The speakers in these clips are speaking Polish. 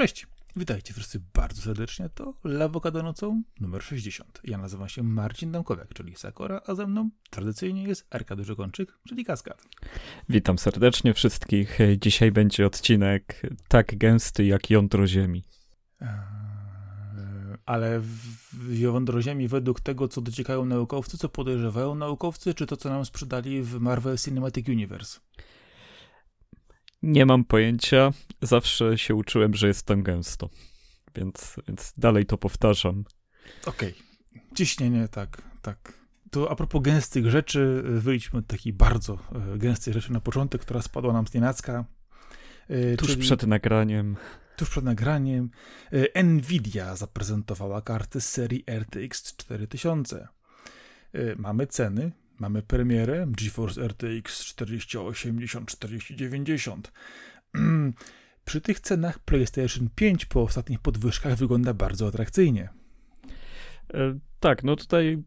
Cześć, witajcie wszyscy bardzo serdecznie. To Lawokado nocą numer 60. Ja nazywam się Marcin Damkowiak, czyli Sakora, a ze mną tradycyjnie jest Arkadiusz Kończyk, czyli Kaskad. Witam serdecznie wszystkich. Dzisiaj będzie odcinek tak gęsty jak jądro ziemi. Eee, ale w jądro ziemi według tego, co dociekają naukowcy, co podejrzewają naukowcy, czy to, co nam sprzedali w Marvel Cinematic Universe? Nie mam pojęcia. Zawsze się uczyłem, że jest tam gęsto. Więc, więc dalej to powtarzam. Okej. Okay. Ciśnienie, tak, tak. To a propos gęstych rzeczy, wyjdźmy od takiej bardzo e, gęstej rzeczy na początek, która spadła nam z nienacka. E, tuż czyli, przed nagraniem. Tuż przed nagraniem e, Nvidia zaprezentowała karty z serii RTX 4000. Mamy ceny, Mamy premierę GeForce RTX 4080, 4090. Przy tych cenach PlayStation 5 po ostatnich podwyżkach wygląda bardzo atrakcyjnie. E, tak, no tutaj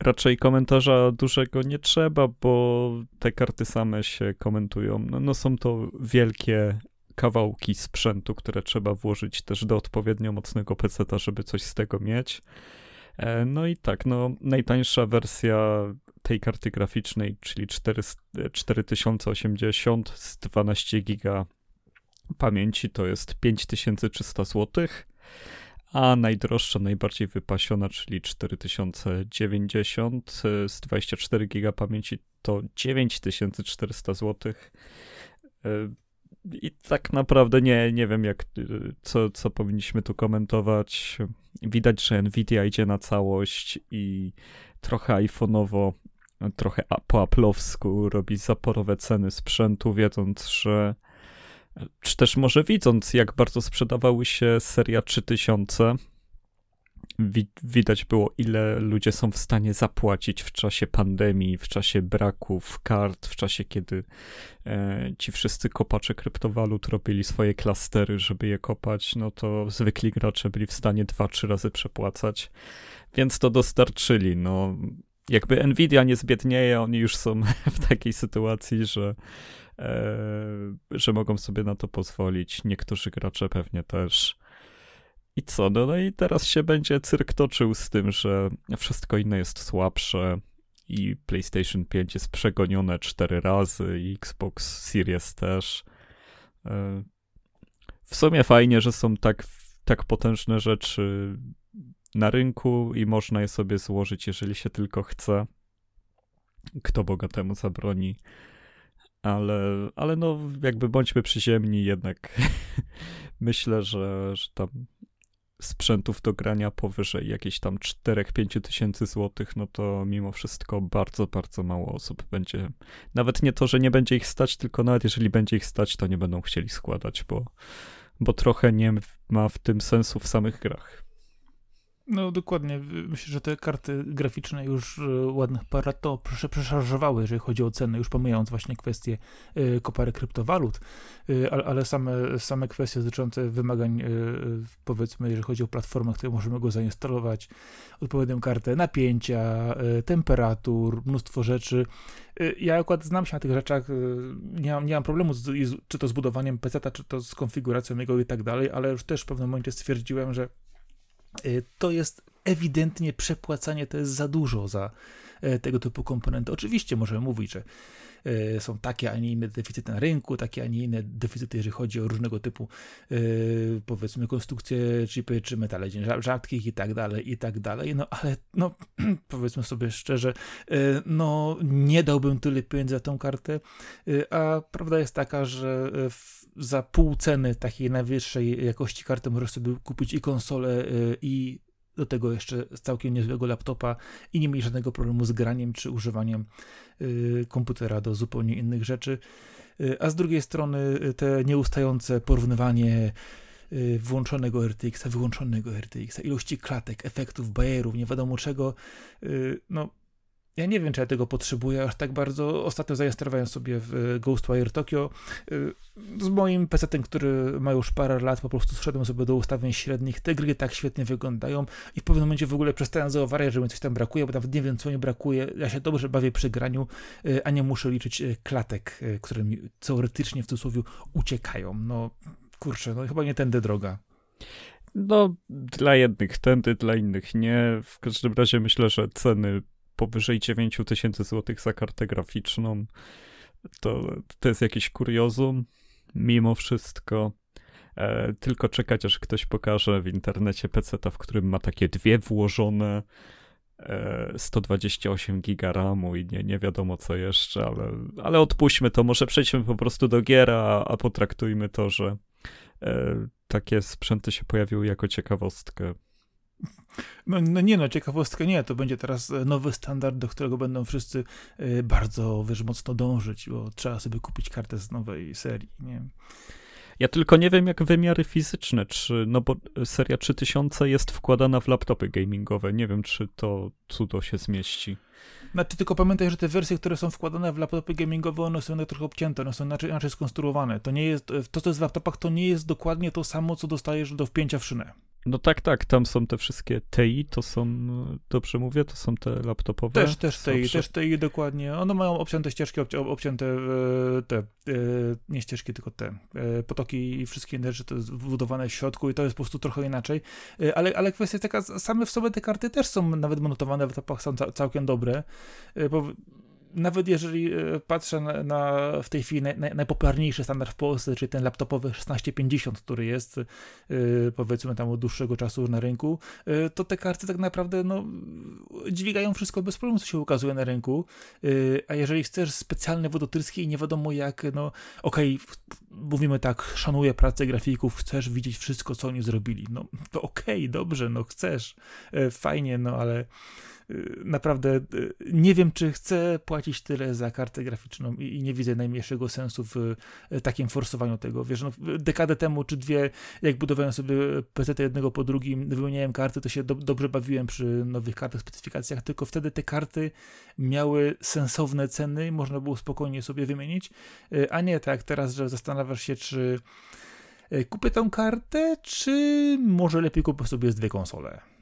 raczej komentarza dużego nie trzeba, bo te karty same się komentują. No, no są to wielkie kawałki sprzętu, które trzeba włożyć też do odpowiednio mocnego PC, żeby coś z tego mieć. E, no i tak, no najtańsza wersja tej karty graficznej, czyli 4, 4080 z 12 giga pamięci to jest 5300 zł, a najdroższa, najbardziej wypasiona, czyli 4090 z 24 giga pamięci to 9400 zł. I tak naprawdę nie, nie wiem, jak, co, co powinniśmy tu komentować. Widać, że Nvidia idzie na całość i trochę iPhone'owo trochę po aplowsku robi zaporowe ceny sprzętu, wiedząc, że czy też może widząc, jak bardzo sprzedawały się seria 3000, widać było, ile ludzie są w stanie zapłacić w czasie pandemii, w czasie braków kart, w czasie, kiedy e, ci wszyscy kopacze kryptowalut robili swoje klastery, żeby je kopać, no to zwykli gracze byli w stanie dwa, trzy razy przepłacać, więc to dostarczyli. No, jakby Nvidia nie zbiednieje, oni już są w takiej sytuacji, że, e, że mogą sobie na to pozwolić. Niektórzy gracze pewnie też. I co? No, no i teraz się będzie cyrk toczył z tym, że wszystko inne jest słabsze i PlayStation 5 jest przegonione cztery razy i Xbox Series też. E, w sumie fajnie, że są tak, tak potężne rzeczy na rynku i można je sobie złożyć, jeżeli się tylko chce. Kto bogatemu zabroni. Ale, ale no, jakby bądźmy przyziemni, jednak myślę, że, że tam sprzętów do grania powyżej jakichś tam 4-5 tysięcy złotych, no to mimo wszystko bardzo, bardzo mało osób będzie. Nawet nie to, że nie będzie ich stać, tylko nawet jeżeli będzie ich stać, to nie będą chcieli składać, bo, bo trochę nie ma w tym sensu w samych grach. No dokładnie. Myślę, że te karty graficzne już e, ładnych parę lat to przeszarżowały, jeżeli chodzi o ceny, już pomijając właśnie kwestie e, kopary kryptowalut, e, ale same, same kwestie dotyczące wymagań, powiedzmy, jeżeli chodzi o platformę, które możemy go zainstalować, odpowiednią kartę napięcia, temperatur, mnóstwo rzeczy. Ja akurat znam się na tych rzeczach, nie mam, nie mam problemu z, czy to z budowaniem PC, czy to z konfiguracją jego i tak dalej, ale już też w pewnym momencie stwierdziłem, że to jest ewidentnie przepłacanie, to jest za dużo za e, tego typu komponenty. Oczywiście możemy mówić, że e, są takie, a nie inne deficyty na rynku, takie, a nie inne deficyty, jeżeli chodzi o różnego typu, powiedzmy, konstrukcje chipy czy metale rzadkich i tak dalej, i tak dalej, no ale, no, powiedzmy sobie szczerze, no, nie dałbym tyle pieniędzy za tą kartę, a prawda jest taka, że za pół ceny takiej najwyższej jakości karty możesz sobie kupić i konsolę, i do tego jeszcze całkiem niezłego laptopa i nie mieli żadnego problemu z graniem czy używaniem y, komputera do zupełnie innych rzeczy. Y, a z drugiej strony y, te nieustające porównywanie włączonego RTX-a, wyłączonego RTX-a, ilości klatek, efektów, bajerów, nie wiadomo czego, no ja nie wiem, czy ja tego potrzebuję aż tak bardzo. Ostatnio zainstalowałem sobie w Ghostwire Tokyo. Y, z moim PC, który ma już parę lat, po prostu zszedłem sobie do ustawień średnich. Te gry tak świetnie wyglądają i w pewnym momencie w ogóle przestałem zauważyć, że mi coś tam brakuje, bo nawet nie wiem, co mi brakuje. Ja się dobrze bawię przy graniu, y, a nie muszę liczyć klatek, które mi teoretycznie w cudzysłowie uciekają. No kurczę, no chyba nie tędy droga. No, dla jednych tędy, dla innych nie. W każdym razie myślę, że ceny powyżej 9000 zł za kartę graficzną to, to jest jakiś kuriozum. Mimo wszystko e, tylko czekać, aż ktoś pokaże w internecie PC, w którym ma takie dwie włożone 128 giga RAMu i nie, nie wiadomo co jeszcze, ale, ale odpuśćmy to, może przejdźmy po prostu do gier, a, a potraktujmy to, że e, takie sprzęty się pojawiły jako ciekawostkę. No, no, nie no, ciekawostka nie, to będzie teraz nowy standard, do którego będą wszyscy e, bardzo, wiesz, mocno dążyć, bo trzeba sobie kupić kartę z nowej serii, nie ja tylko nie wiem, jak wymiary fizyczne, czy, no bo seria 3000 jest wkładana w laptopy gamingowe. Nie wiem, czy to cudo się zmieści. Znaczy, tylko pamiętaj, że te wersje, które są wkładane w laptopy gamingowe, one są trochę obcięte, one są inaczej, inaczej skonstruowane. To nie jest, to, co jest w laptopach, to nie jest dokładnie to samo, co dostajesz do wpięcia w szynę. No tak, tak, tam są te wszystkie TI, to są, dobrze mówię, to są te laptopowe? Też, też TI, też TI dokładnie. One mają obcięte ścieżki, obcięte e, te, e, nie ścieżki, tylko te e, potoki i wszystkie inne rzeczy, wbudowane w środku i to jest po prostu trochę inaczej. Ale, ale kwestia jest taka, same w sobie te karty też są nawet montowane w laptopach, są całkiem dobre, bo nawet jeżeli e, patrzę na, na w tej chwili naj, najpopularniejszy standard w Polsce, czyli ten laptopowy 1650, który jest yy, powiedzmy tam od dłuższego czasu na rynku, yy, to te karty tak naprawdę no, dźwigają wszystko bez problemu, co się ukazuje na rynku. Yy, a jeżeli chcesz specjalne wodotyrskie i nie wiadomo jak, no okej, okay, mówimy tak, szanuję pracę grafików, chcesz widzieć wszystko, co oni zrobili. No to okej, okay, dobrze, no chcesz, fajnie, no ale naprawdę y, nie wiem, czy chcę płacić tyle za kartę graficzną i, i nie widzę najmniejszego sensu w y, takim forsowaniu tego. Wiesz, no, dekadę temu czy dwie, jak budowałem sobie PC jednego po drugim, wymieniałem karty, to się do, dobrze bawiłem przy nowych kartach, specyfikacjach, tylko wtedy te karty miały sensowne ceny, można było spokojnie sobie wymienić, a nie tak teraz, że zastanawiasz się, czy kupię tą kartę, czy może lepiej kupię sobie z dwie konsole.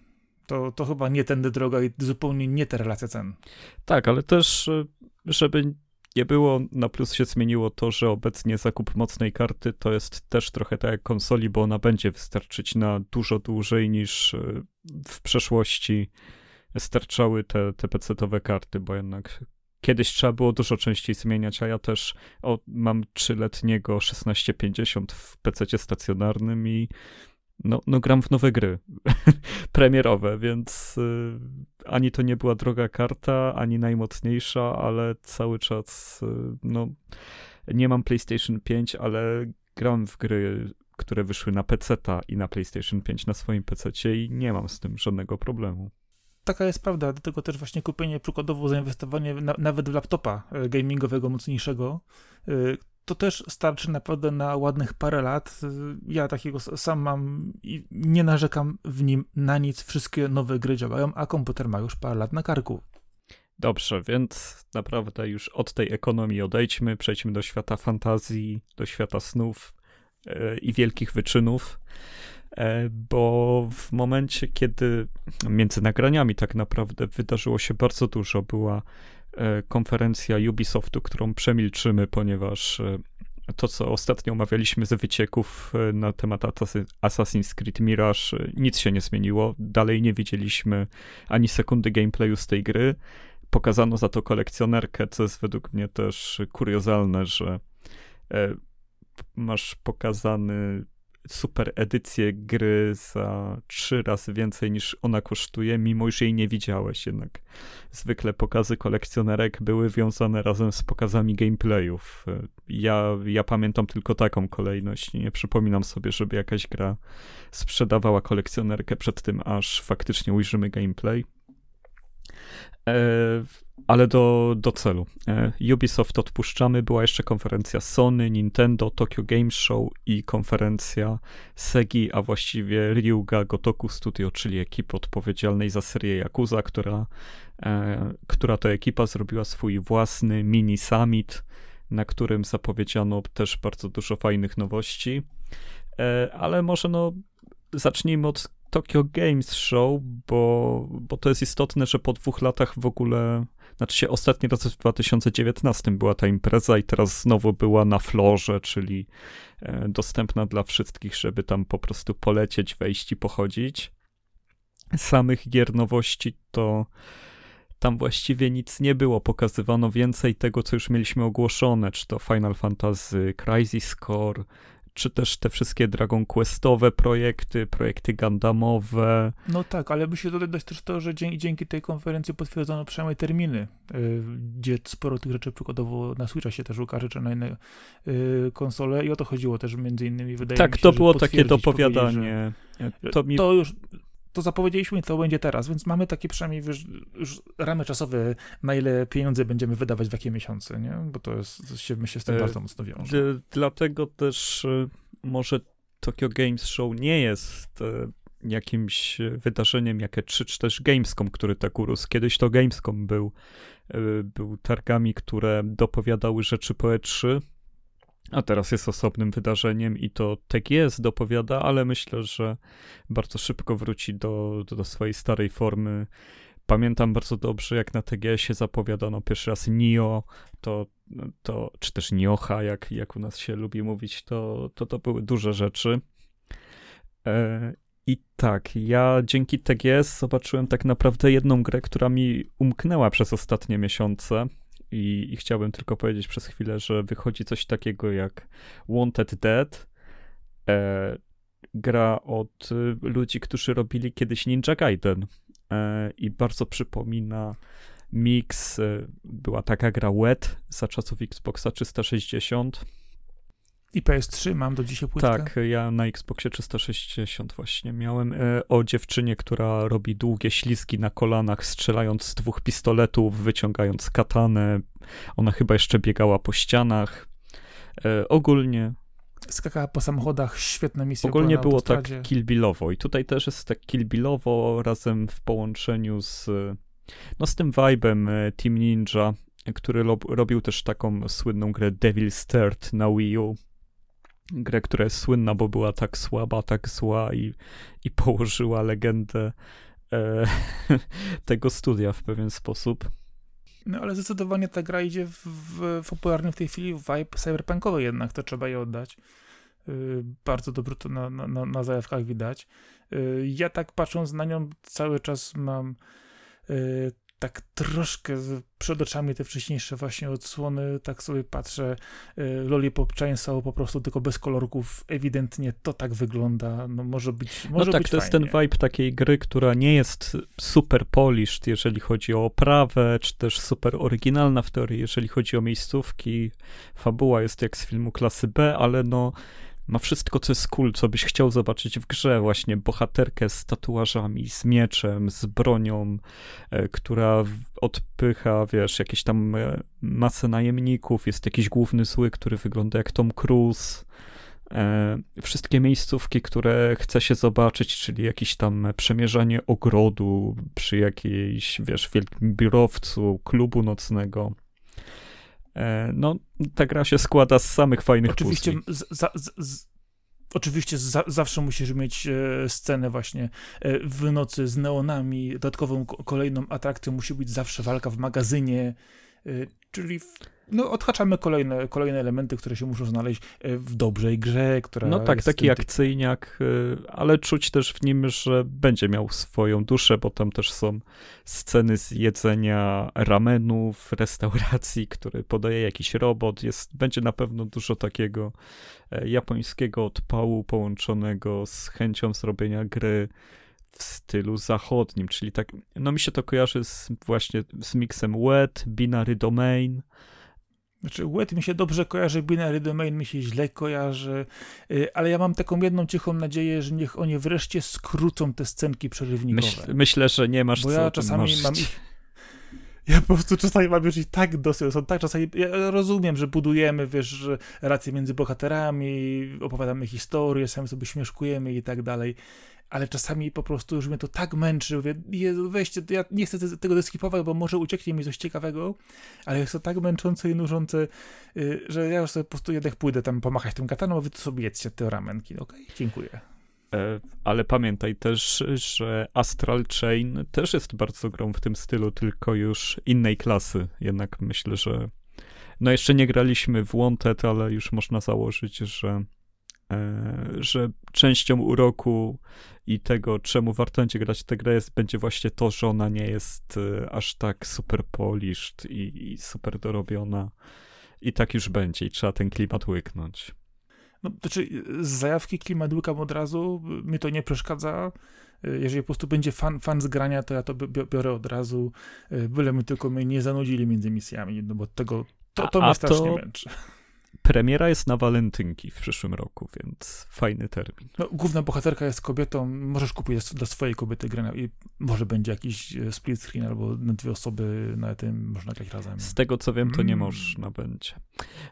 To, to chyba nie tędy droga i zupełnie nie te relacje cen. Tak, ale też, żeby nie było, na plus się zmieniło to, że obecnie zakup mocnej karty to jest też trochę tak jak konsoli, bo ona będzie wystarczyć na dużo dłużej niż e, w przeszłości starczały te, te PC-owe karty, bo jednak kiedyś trzeba było dużo częściej zmieniać, a ja też o, mam trzyletniego 1650 w PC stacjonarnym i no, no gram w nowe gry premierowe, więc y, ani to nie była droga karta, ani najmocniejsza, ale cały czas y, no nie mam PlayStation 5, ale gram w gry, które wyszły na PC i na PlayStation 5 na swoim PC i nie mam z tym żadnego problemu. Taka jest prawda, dlatego też właśnie kupienie, przykładowo zainwestowanie na, nawet w laptopa y, gamingowego mocniejszego, to też starczy naprawdę na ładnych parę lat. Ja takiego sam mam i nie narzekam w nim na nic. Wszystkie nowe gry działają, a komputer ma już parę lat na karku. Dobrze, więc naprawdę już od tej ekonomii odejdźmy, przejdźmy do świata fantazji, do świata snów yy, i wielkich wyczynów. E, bo w momencie, kiedy między nagraniami tak naprawdę wydarzyło się bardzo dużo, była E, konferencja Ubisoftu, którą przemilczymy, ponieważ e, to, co ostatnio omawialiśmy ze wycieków e, na temat Assassin's Creed Mirage, nic się nie zmieniło. Dalej nie widzieliśmy ani sekundy gameplayu z tej gry. Pokazano za to kolekcjonerkę, co jest według mnie też kuriozalne, że masz pokazany super edycję gry za trzy razy więcej niż ona kosztuje, mimo że jej nie widziałeś. Jednak zwykle pokazy kolekcjonerek były wiązane razem z pokazami gameplayów. Ja, ja pamiętam tylko taką kolejność. Nie przypominam sobie, żeby jakaś gra sprzedawała kolekcjonerkę przed tym, aż faktycznie ujrzymy gameplay. E, ale do, do celu. E, Ubisoft odpuszczamy, była jeszcze konferencja Sony, Nintendo, Tokyo Game Show i konferencja Segi, a właściwie Ryuga Gotoku Studio, czyli ekipy odpowiedzialnej za serię Yakuza, która, e, która to ekipa zrobiła swój własny mini summit, na którym zapowiedziano też bardzo dużo fajnych nowości. Ale może no zacznijmy od Tokyo Games Show, bo, bo to jest istotne, że po dwóch latach w ogóle znaczy się ostatni raz w 2019 była ta impreza i teraz znowu była na florze, czyli e, dostępna dla wszystkich, żeby tam po prostu polecieć, wejść i pochodzić. Samych gier nowości to tam właściwie nic nie było. Pokazywano więcej tego, co już mieliśmy ogłoszone, czy to Final Fantasy Crisis Core, czy też te wszystkie Dragon Questowe projekty, projekty Gandamowe. No tak, ale by się dodać też to, że dzięki, tej konferencji potwierdzono przynajmniej terminy, yy, gdzie sporo tych rzeczy przykładowo na Switcha się też ukaże, czy na inne yy, konsole i o to chodziło też między innymi, wydaje tak, mi się, to było takie dopowiadanie. Że, to, mi... to już to zapowiedzieliśmy i to będzie teraz, więc mamy takie przynajmniej już, już ramy czasowe, na ile pieniądze będziemy wydawać w jakie miesiące, nie? Bo to jest, to się, myślę, z tym e, bardzo mocno wiąże. Dlatego też e, może Tokyo Games Show nie jest e, jakimś wydarzeniem, jakie czy, czy też Gamescom, który tak urósł. Kiedyś to Gamescom był, był targami, które dopowiadały rzeczy po E3, a teraz jest osobnym wydarzeniem i to TGS dopowiada, ale myślę, że bardzo szybko wróci do, do, do swojej starej formy. Pamiętam bardzo dobrze, jak na TGS-ie zapowiadano pierwszy raz Nio, to, to, czy też Niocha, jak, jak u nas się lubi mówić, to, to, to były duże rzeczy. E, I tak, ja dzięki TGS zobaczyłem tak naprawdę jedną grę, która mi umknęła przez ostatnie miesiące i, i chciałbym tylko powiedzieć przez chwilę, że wychodzi coś takiego jak Wanted Dead, e, gra od y, ludzi, którzy robili kiedyś Ninja Gaiden. E, i bardzo przypomina mix, e, była taka gra Wet za czasów Xboxa 360, i PS3 mam do dzisiaj płytkę. Tak, ja na Xboxie 360 właśnie miałem e, o dziewczynie, która robi długie ślizgi na kolanach, strzelając z dwóch pistoletów, wyciągając katanę. Ona chyba jeszcze biegała po ścianach. E, ogólnie skakała po samochodach, świetna misja. Ogólnie było tak killbillowo i tutaj też jest tak killbillowo razem w połączeniu z no z tym vibem e, Team Ninja, który robił też taką słynną grę Devil's Third na Wii U grę, która jest słynna, bo była tak słaba, tak zła i, i położyła legendę e, tego studia w pewien sposób. No ale zdecydowanie ta gra idzie w, w, popularny w tej chwili vibe cyberpunkowy jednak, to trzeba jej oddać. Yy, bardzo dobrze to na, na, na zajawkach widać. Yy, ja tak patrząc na nią cały czas mam yy, tak troszkę przed oczami te wcześniejsze właśnie odsłony, tak sobie patrzę, y, Lollipop Chainsaw po prostu tylko bez kolorków, ewidentnie to tak wygląda, no może być może No tak, być to fajnie. jest ten vibe takiej gry, która nie jest super polished, jeżeli chodzi o oprawę, czy też super oryginalna w teorii, jeżeli chodzi o miejscówki, fabuła jest jak z filmu klasy B, ale no ma wszystko, co jest cool, co byś chciał zobaczyć w grze, właśnie bohaterkę z tatuażami, z mieczem, z bronią, e, która odpycha, wiesz, jakieś tam e, masę najemników, jest jakiś główny zły, który wygląda jak Tom Cruise, e, wszystkie miejscówki, które chce się zobaczyć, czyli jakieś tam przemierzanie ogrodu przy jakiejś, wiesz, wielkim biurowcu, klubu nocnego, no, ta gra się składa z samych fajnych Oczywiście, z, z, z, oczywiście za, zawsze musisz mieć e, scenę właśnie e, w nocy z neonami, dodatkową kolejną atrakcją musi być zawsze walka w magazynie, e, czyli w, no, odhaczamy kolejne, kolejne elementy, które się muszą znaleźć e, w dobrej grze, która No tak, taki akcyjniak, e, ale czuć też w nim, że będzie miał swoją duszę, bo tam też są sceny z jedzenia ramenu w restauracji, który podaje jakiś robot. Jest, będzie na pewno dużo takiego e, japońskiego odpału połączonego z chęcią zrobienia gry w stylu zachodnim, czyli tak, no mi się to kojarzy z, właśnie z miksem wet, binary domain, znaczy, wet mi się dobrze kojarzy, binary domain mi się źle kojarzy, y, ale ja mam taką jedną cichą nadzieję, że niech oni wreszcie skrócą te scenki przerywnikowe. Myśl, myślę, że nie masz Bo co ja czasami mam ich, ja po prostu czasami mam już i tak dosyć, są tak czasami, ja rozumiem, że budujemy, wiesz, racje między bohaterami, opowiadamy historię, sami sobie śmieszkujemy i tak dalej, ale czasami po prostu już mnie to tak męczy, mówię, Jezu, weźcie, ja nie chcę tego deskipować, bo może ucieknie mi coś ciekawego, ale jest to tak męczące i nużące, y, że ja już sobie po prostu jednak pójdę tam pomachać tym kataną, a wy to sobie jedzcie te ramenki, okej, okay? dziękuję. E, ale pamiętaj też, że Astral Chain też jest bardzo grą w tym stylu, tylko już innej klasy. Jednak myślę, że no jeszcze nie graliśmy w Wanted, ale już można założyć, że, że częścią uroku i tego, czemu warto będzie grać tę grę, jest, będzie właśnie to, że ona nie jest e, aż tak super polished i, i super dorobiona. I tak już będzie i trzeba ten klimat łyknąć. No, znaczy, z zajawki klimat łykam od razu, mi to nie przeszkadza. Jeżeli po prostu będzie fan, fan z grania, to ja to biorę od razu, byle my tylko mnie nie zanudzili między misjami, no bo tego, to, to a, mnie strasznie to... męczy. Premiera jest na walentynki w przyszłym roku, więc fajny termin. No, główna bohaterka jest kobietą, możesz kupić dla swojej kobiety grę i może będzie jakiś e, split screen albo na dwie osoby na tym można grać razem. Z tego co wiem, to nie mm. można będzie.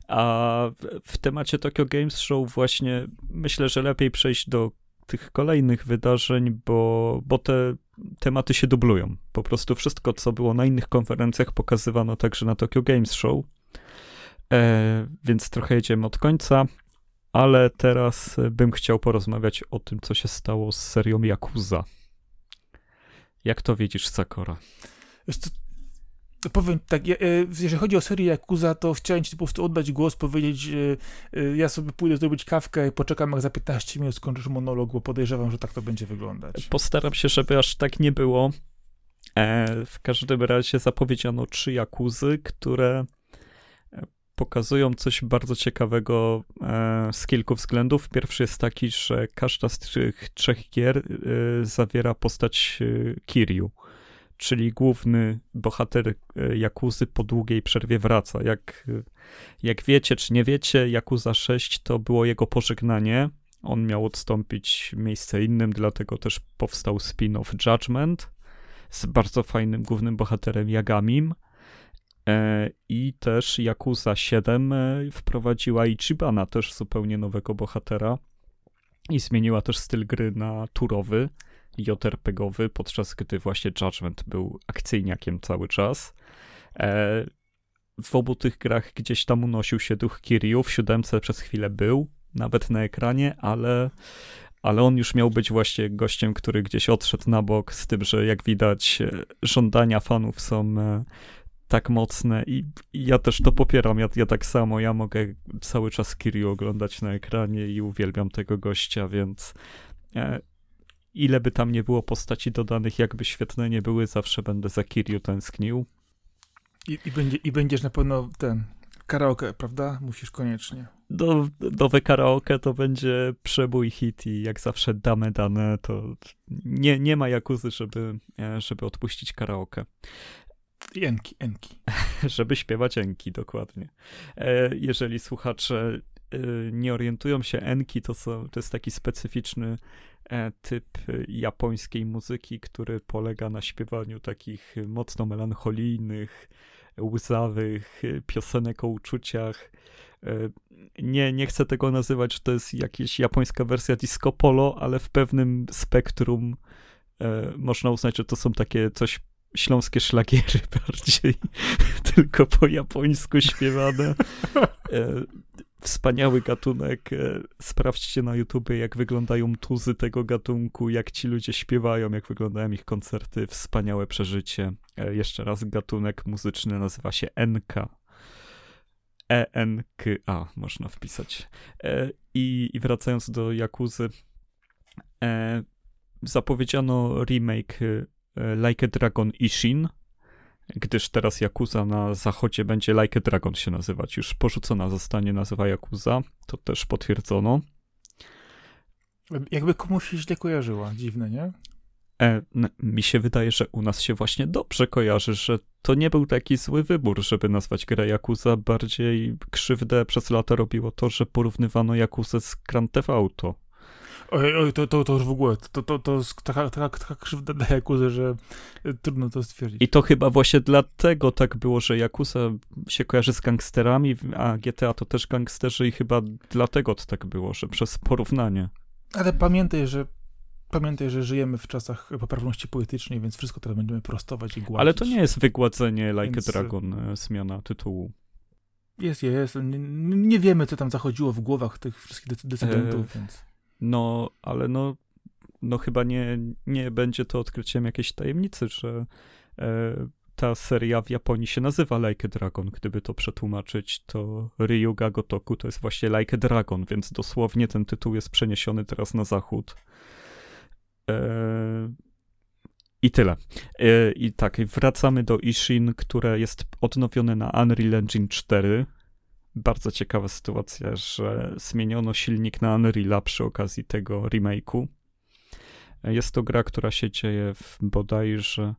A w temacie Tokyo Games Show właśnie myślę, że lepiej przejść do tych kolejnych wydarzeń, bo, bo te tematy się dublują. Po prostu wszystko, co było na innych konferencjach, pokazywano także na Tokyo Games Show. E, więc trochę jedziemy od końca, ale teraz bym chciał porozmawiać o tym, co się stało z serią Yakuza. Jak to widzisz, Sakora? Powiem tak, e, jeżeli chodzi o serię Yakuza, to chciałem ci po prostu oddać głos, powiedzieć, e, ja sobie pójdę zrobić kawkę i poczekam, jak za 15 minut skończysz monolog, bo podejrzewam, że tak to będzie wyglądać. Postaram się, żeby aż tak nie było. w każdym razie zapowiedziano trzy Jakuzy, które pokazują coś bardzo ciekawego e, z kilku względów. Pierwszy jest taki, że każda z tych trzech gier e, zawiera postać e, Kiryu, czyli główny bohater Jakuzy po długiej przerwie wraca. Jak, jak wiecie czy nie wiecie, Jakuza 6 to było jego pożegnanie. On miał odstąpić miejsce innym, dlatego też powstał spin-off Judgment z bardzo fajnym głównym bohaterem Yagamim. E, I też Yakuza 7 e, wprowadziła Ichibana, też zupełnie nowego bohatera. I zmieniła też styl gry na turowy, JRPGowy, podczas gdy właśnie Judgment był akcyjniakiem cały czas. E, w obu tych grach gdzieś tam unosił się duch Kiryu, w siódemce przez chwilę był, nawet na ekranie, ale, ale on już miał być właśnie gościem, który gdzieś odszedł na bok, z tym, że jak widać żądania fanów są tak mocne i, i ja też to popieram, ja, ja tak samo, ja mogę cały czas Kiryu oglądać na ekranie i uwielbiam tego gościa, więc e, ile by tam nie było postaci dodanych, jakby świetne nie były, zawsze będę za Kiryu tęsknił. I, i, będzie, i będziesz na pewno ten karaoke, prawda? Musisz koniecznie. Do, nowe karaoke to będzie przebój hit i jak zawsze damy dane, to nie, nie ma jakuzy, żeby, e, żeby odpuścić karaoke. Enki, Enki. Żeby śpiewać Enki, dokładnie. E, jeżeli słuchacze e, nie orientują się, Enki to, są, to jest taki specyficzny e, typ japońskiej muzyki, który polega na śpiewaniu takich mocno melancholijnych, łzawych piosenek o uczuciach. Nie, nie chcę tego nazywać, że to jest jakaś japońska wersja disco polo, ale w pewnym spektrum można uznać, że to są takie coś śląskie szlagiery bardziej, tylko po japońsku śpiewane. E, wspaniały gatunek. E, sprawdźcie na YouTube, jak wyglądają tuzy tego gatunku, jak ci ludzie śpiewają, jak wyglądają ich koncerty. Wspaniałe przeżycie. E, jeszcze raz gatunek muzyczny nazywa się NK. E-N-K-A można wpisać. I, I wracając do Jakuzy, zapowiedziano remake like a Dragon Ishin, gdyż teraz Yakuza na zachodzie będzie Like a Dragon się nazywać. Już porzucona zostanie nazwa Yakuza, to też potwierdzono. Jakby komuś się źle kojarzyła, dziwne, nie? E, mi się wydaje, że u nas się właśnie dobrze kojarzy, że to nie był taki zły wybór, żeby nazwać grę Yakuza. Bardziej krzywdę przez lata robiło to, że porównywano Yakuza z Grand Theft Auto. Oj, oj, to, to, to już w ogóle, to, to, to jest taka, taka, taka krzywda dla Jakuzy, że trudno to stwierdzić. I to chyba właśnie dlatego tak było, że Jakuza się kojarzy z gangsterami, a GTA to też gangsterzy i chyba dlatego to tak było, że przez porównanie. Ale pamiętaj, że Pamiętaj, że żyjemy w czasach poprawności politycznej, więc wszystko teraz będziemy prostować i gładzić. Ale to nie jest wygładzenie Like więc... a Dragon, e, zmiana tytułu. Jest, jest. Nie, nie, wiemy, co tam zachodziło w głowach tych wszystkich decydentów, e... więc... No, ale no, no chyba nie, nie będzie to odkryciem jakiejś tajemnicy, że e, ta seria w Japonii się nazywa Like a Dragon. Gdyby to przetłumaczyć, to Ryuga Gotoku to jest właśnie Like a Dragon, więc dosłownie ten tytuł jest przeniesiony teraz na zachód. E, I tyle. E, I tak, wracamy do Ishin, które jest odnowione na Unreal Engine 4. Bardzo ciekawa sytuacja, że zmieniono silnik na Unreala przy okazji tego remake'u. Jest to gra, która się dzieje w bodajże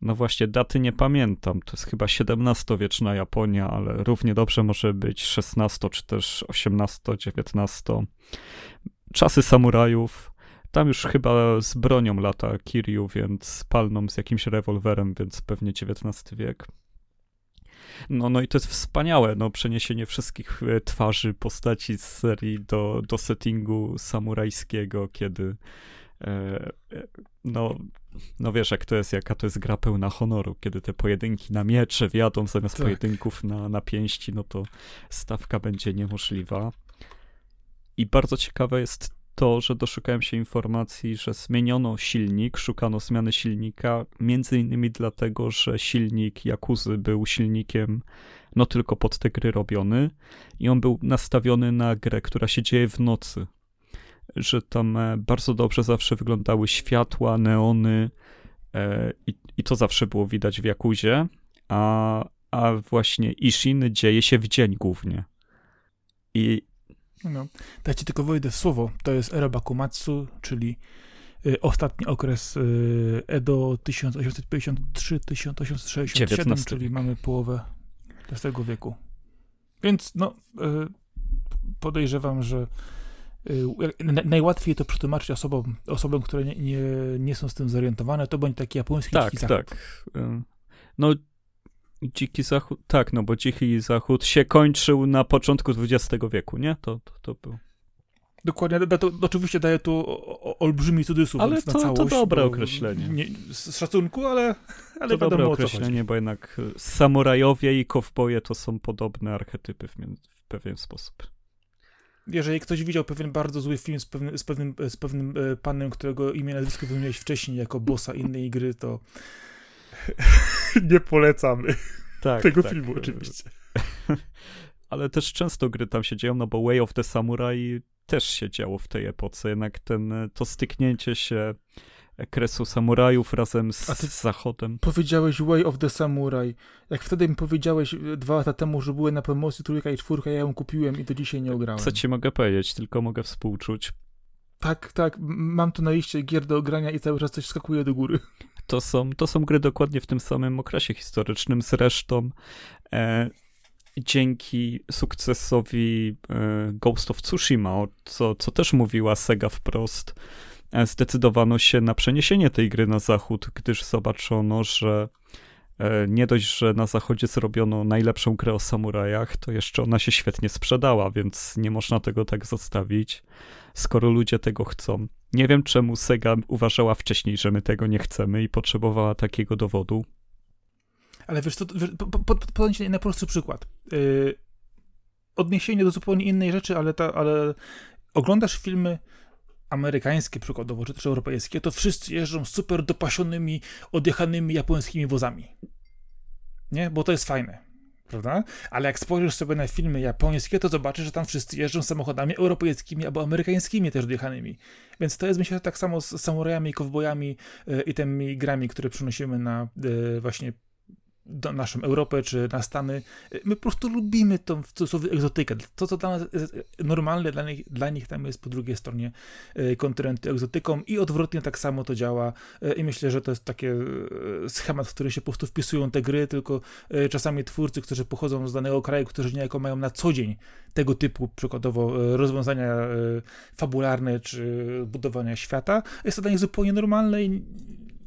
no właśnie, daty nie pamiętam. To jest chyba XVII-wieczna Japonia, ale równie dobrze może być XVI czy też XVIII, XIX. Czasy samurajów. Tam już chyba z bronią lata Kiryu, więc palną z jakimś rewolwerem, więc pewnie XIX wiek. No, no i to jest wspaniałe, no, przeniesienie wszystkich e, twarzy postaci z serii do, do settingu samurajskiego, kiedy e, e no, no wiesz, jak to jest, jaka to jest gra pełna honoru, kiedy te pojedynki na miecze wiadą zamiast tak. pojedynków na, na pięści, no to stawka będzie niemożliwa. I bardzo ciekawe jest to, że doszukałem się informacji, że zmieniono silnik, szukano zmiany silnika, między innymi dlatego, że silnik Jakuzy był silnikiem no tylko pod te gry robiony i on był nastawiony na grę, która się dzieje w nocy że tam e, bardzo dobrze zawsze wyglądały światła, neony e, i, i to zawsze było widać w Jakuzie, a, a właśnie Ishin dzieje się w dzień głównie. I... No, dajcie tylko wejdę w słowo. To jest era Bakumatsu, czyli y, ostatni okres y, Edo 1853-1867, czyli mamy połowę XX wieku. Więc no, y, podejrzewam, że Y, najłatwiej to przetłumaczyć osobom, osobom które nie, nie, nie są z tym zorientowane, to będzie taki japoński tak. Tak, No, dziki zachód, tak, no bo dziki zachód się kończył na początku XX wieku, nie? To, to, to był. Dokładnie, to, to, oczywiście daje tu olbrzymi cudzysłów ale na to, całość. to dobre określenie. Nie, z szacunku, ale, ale to dobre określenie, bo jednak samurajowie i kowboje to są podobne archetypy w, w pewien sposób jeżeli ktoś widział pewien bardzo zły film z pewnym, z pewnym, z pewnym e, panem, którego imię nazwisko wymieniłeś wcześniej jako bossa innej gry, to nie polecamy tak, tego tak. filmu oczywiście. Ale też często gry tam się dzieją, no bo Way of the Samurai też się działo w tej epoce, jednak ten, to styknięcie się kresu samurajów razem z, z Zachodem. Powiedziałeś Way of the Samurai. Jak wtedy mi powiedziałeś dwa lata temu, że były na promocji trójka i czwórka, ja ją kupiłem i do dzisiaj nie ograłem. Co ci mogę powiedzieć, tylko mogę współczuć. Tak, tak. Mam tu na liście gier do ogrania i cały czas coś skakuje do góry. To są, to są gry dokładnie w tym samym okresie historycznym. Zresztą e, dzięki sukcesowi e, Ghost of Tsushima, co, co też mówiła Sega wprost, E, zdecydowano się na przeniesienie tej gry na zachód, gdyż zobaczono, że e, nie dość, że na zachodzie zrobiono najlepszą grę o samurajach, to jeszcze ona się świetnie sprzedała, więc nie można tego tak zostawić, skoro ludzie tego chcą. Nie wiem, czemu Sega uważała wcześniej, że my tego nie chcemy i potrzebowała takiego dowodu. Ale wiesz, to, podam ci najprostszy przykład. Yy, odniesienie do zupełnie innej rzeczy, ale, ta, ale oglądasz filmy amerykańskie przykładowo, czy też europejskie, to wszyscy jeżdżą super dopasionymi, odjechanymi japońskimi wozami. Nie? Bo to jest fajne. Prawda? Ale jak spojrzysz sobie na filmy japońskie, to zobaczysz, że tam wszyscy jeżdżą samochodami europejskimi albo amerykańskimi też odjechanymi. Więc to jest myślę tak samo z samurajami, kowbojami yy, i tymi grami, które przynosimy na yy, właśnie do naszą Europę czy na Stany. My po prostu lubimy tą w cudzysłowie egzotykę. To, co dla nas normalne, dla nich, dla nich tam jest po drugiej stronie e, kontynentu egzotyką i odwrotnie tak samo to działa e, i myślę, że to jest taki e, schemat, w który się po prostu wpisują te gry, tylko czasami twórcy, którzy pochodzą z danego kraju, którzy niejako mają na co dzień tego typu przykładowo rozwiązania fabularne czy budowania świata, jest to dla nich zupełnie normalne i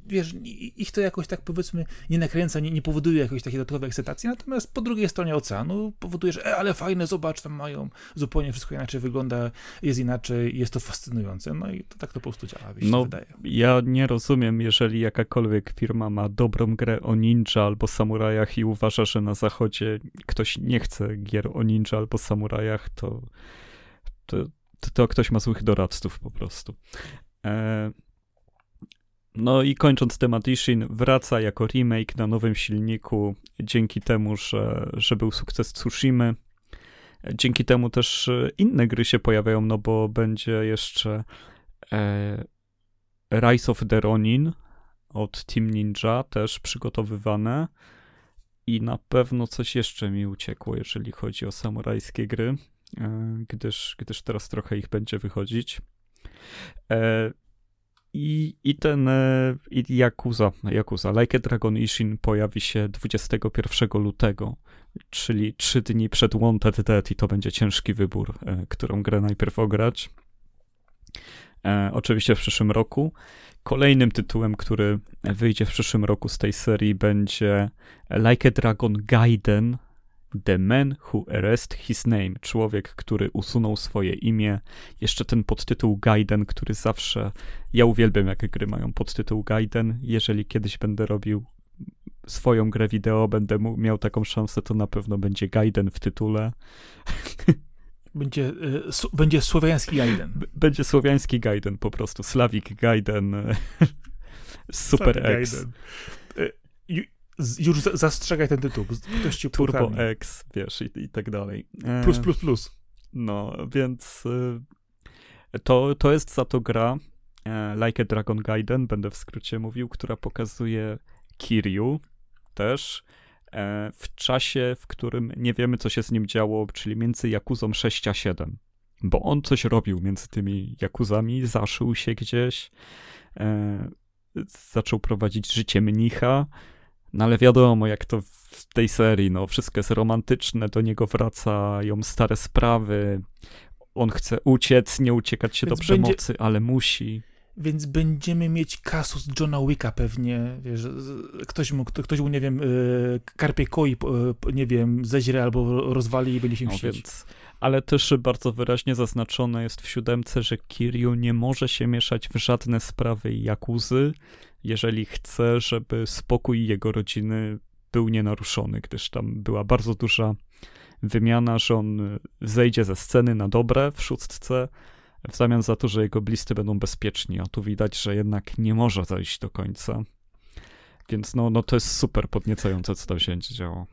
wiesz, ich to jakoś tak powiedzmy nie nakręca, nie, nie powoduje jakiejś takiej dodatkowej ekscytacji, natomiast po drugiej stronie oceanu powoduje, że e, ale fajne, zobacz, tam mają, zupełnie wszystko inaczej wygląda, jest inaczej, jest to fascynujące, no i to, tak to po prostu działa, mi no, wydaje. Ja nie rozumiem, jeżeli jakakolwiek firma ma dobrą grę o ninja albo samurajach i uważa, że na zachodzie ktoś nie chce gier o ninja albo samurajach, to, to, to, to ktoś ma złych doradców po prostu. E, No i kończąc temat Ishin, wraca jako remake na nowym silniku, dzięki temu, że, że był sukces Tsushimy. Dzięki temu też inne gry się pojawiają, no bo będzie jeszcze e, Rise of the Ronin od Team Ninja, też przygotowywane. I na pewno coś jeszcze mi uciekło, jeżeli chodzi o samurajskie gry, e, gdyż, gdyż teraz trochę ich będzie wychodzić. E, I, i ten e, i Yakuza, Yakuza, Like a Dragon Ishin pojawi się 21 lutego, czyli 3 dni przed Wanted Dead i to będzie ciężki wybór, którą grę najpierw ograć. E, oczywiście w przyszłym roku. Kolejnym tytułem, który wyjdzie w przyszłym roku z tej serii będzie Like a Dragon Gaiden The Man Who Erased His Name. Człowiek, który usunął swoje imię. Jeszcze ten podtytuł Gaiden, który zawsze... Ja uwielbiam, jak gry mają podtytuł Gaiden. Jeżeli kiedyś będę robił swoją grę wideo, będę miał taką szansę, to na pewno będzie Gaiden w tytule. Będzie, y, będzie słowiański Gaiden. będzie słowiański Gaiden po prostu. Slawik Gaiden. Super X. Już zastrzegaj ten tytuł. Ktoś ci Turbo. X, wiesz, i, i tak dalej. E, plus, plus, plus. No, więc y, to, to jest za to gra e, Like a Dragon Gaiden, będę w skrócie mówił, która pokazuje Kiryu też, E, w czasie, w którym nie wiemy, co się z nim działo, czyli między Jakuzą 6 a 7. Bo on coś robił między tymi Jakuzami, zaszył się gdzieś, e, zaczął prowadzić życie mnicha, no ale wiadomo, jak to w tej serii, no wszystko jest romantyczne, do niego wracają stare sprawy, on chce uciec, nie uciekać się Więc do przemocy, będzie... ale musi. Więc będziemy mieć kasus Johna Wicka pewnie, wiesz, ktoś mu, ktoś mu, nie wiem, y, karpie koi, y, nie wiem, zeźre albo rozwali i będzie się mścić. No więc, ale też bardzo wyraźnie zaznaczone jest w siódemce, że Kiryu nie może się mieszać w żadne sprawy Jakuzy, jeżeli chce, żeby spokój jego rodziny był nienaruszony, gdyż tam była bardzo duża wymiana, że on zejdzie ze sceny na dobre w szóstce, w zamian za to, że jego bliscy będą bezpieczni, a tu widać, że jednak nie może zajść do końca. Więc no, no to jest super podniecające, co tam się działo.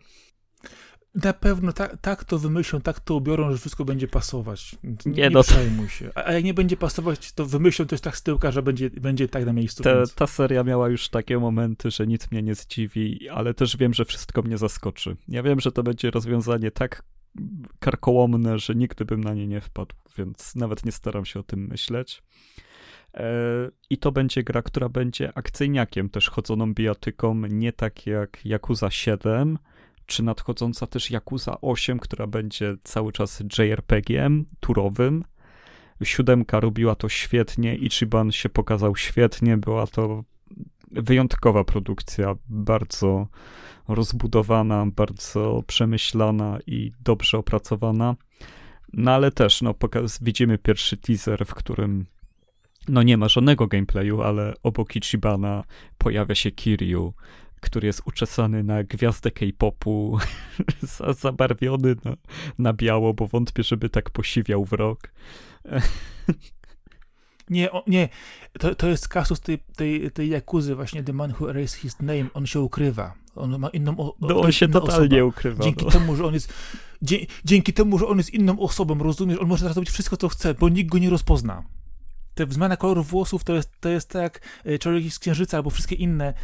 Na pewno tak, tak to wymyślą, tak to ubiorą, że wszystko będzie pasować. Nie, nie no przejmuj się. A jak nie będzie pasować, to wymyślą też tak z tyłka, że będzie, będzie tak na miejscu. Więc... Ta seria miała już takie momenty, że nic mnie nie zdziwi, ale też wiem, że wszystko mnie zaskoczy. Ja wiem, że to będzie rozwiązanie tak karkołomne, że nigdy bym na nie nie wpadł, więc nawet nie staram się o tym myśleć. E, I to będzie gra, która będzie akcyjniakiem, też chodzoną bijatyką, nie tak jak Yakuza 7, czy nadchodząca też Yakuza 8, która będzie cały czas JRPG-iem turowym. Siódemka robiła to świetnie, Ichiban się pokazał świetnie, była to wyjątkowa produkcja, bardzo rozbudowana, bardzo przemyślana i dobrze opracowana. No ale też, no, widzimy pierwszy teaser, w którym no nie ma żadnego gameplayu, ale obok Ichibana pojawia się Kiryu, który jest uczesany na gwiazdę K-popu, zabarwiony na, na biało, bo wątpię, żeby tak posiwiał w rok. Nie, o, nie. To, to jest kasus tej, tej, tej Jakuzy właśnie, The Man Who Erased His Name. On się ukrywa. On ma inną o, No on się totalnie osoba. ukrywa. Dzięki no. temu, że on jest dzie, dzięki temu, że on jest inną osobą, rozumiesz? On może teraz robić wszystko, co chce, bo nikt go nie rozpozna. Te zmiana koloru włosów to jest, to jest tak jak e, Człowiek z Księżyca albo wszystkie inne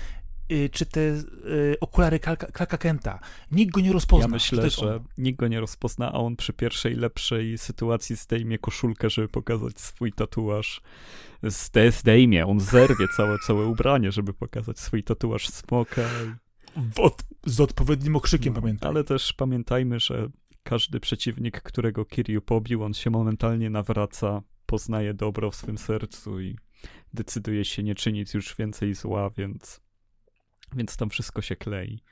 czy te y, okulary Clarka Kenta. Nikt go nie rozpozna. Ja myślę, że, że nikt go nie rozpozna, a on przy pierwszej lepszej sytuacji zdejmie koszulkę, żeby pokazać swój tatuaż. Zdejmie, on zerwie całe, całe ubranie, żeby pokazać swój tatuaż smoka. Od, z odpowiednim okrzykiem, no, pamiętaj. Ale też pamiętajmy, że każdy przeciwnik, którego Kiryu pobił, on się momentalnie nawraca, poznaje dobro w swym sercu i decyduje się nie czynić już więcej zła, więc więc tam wszystko się klei.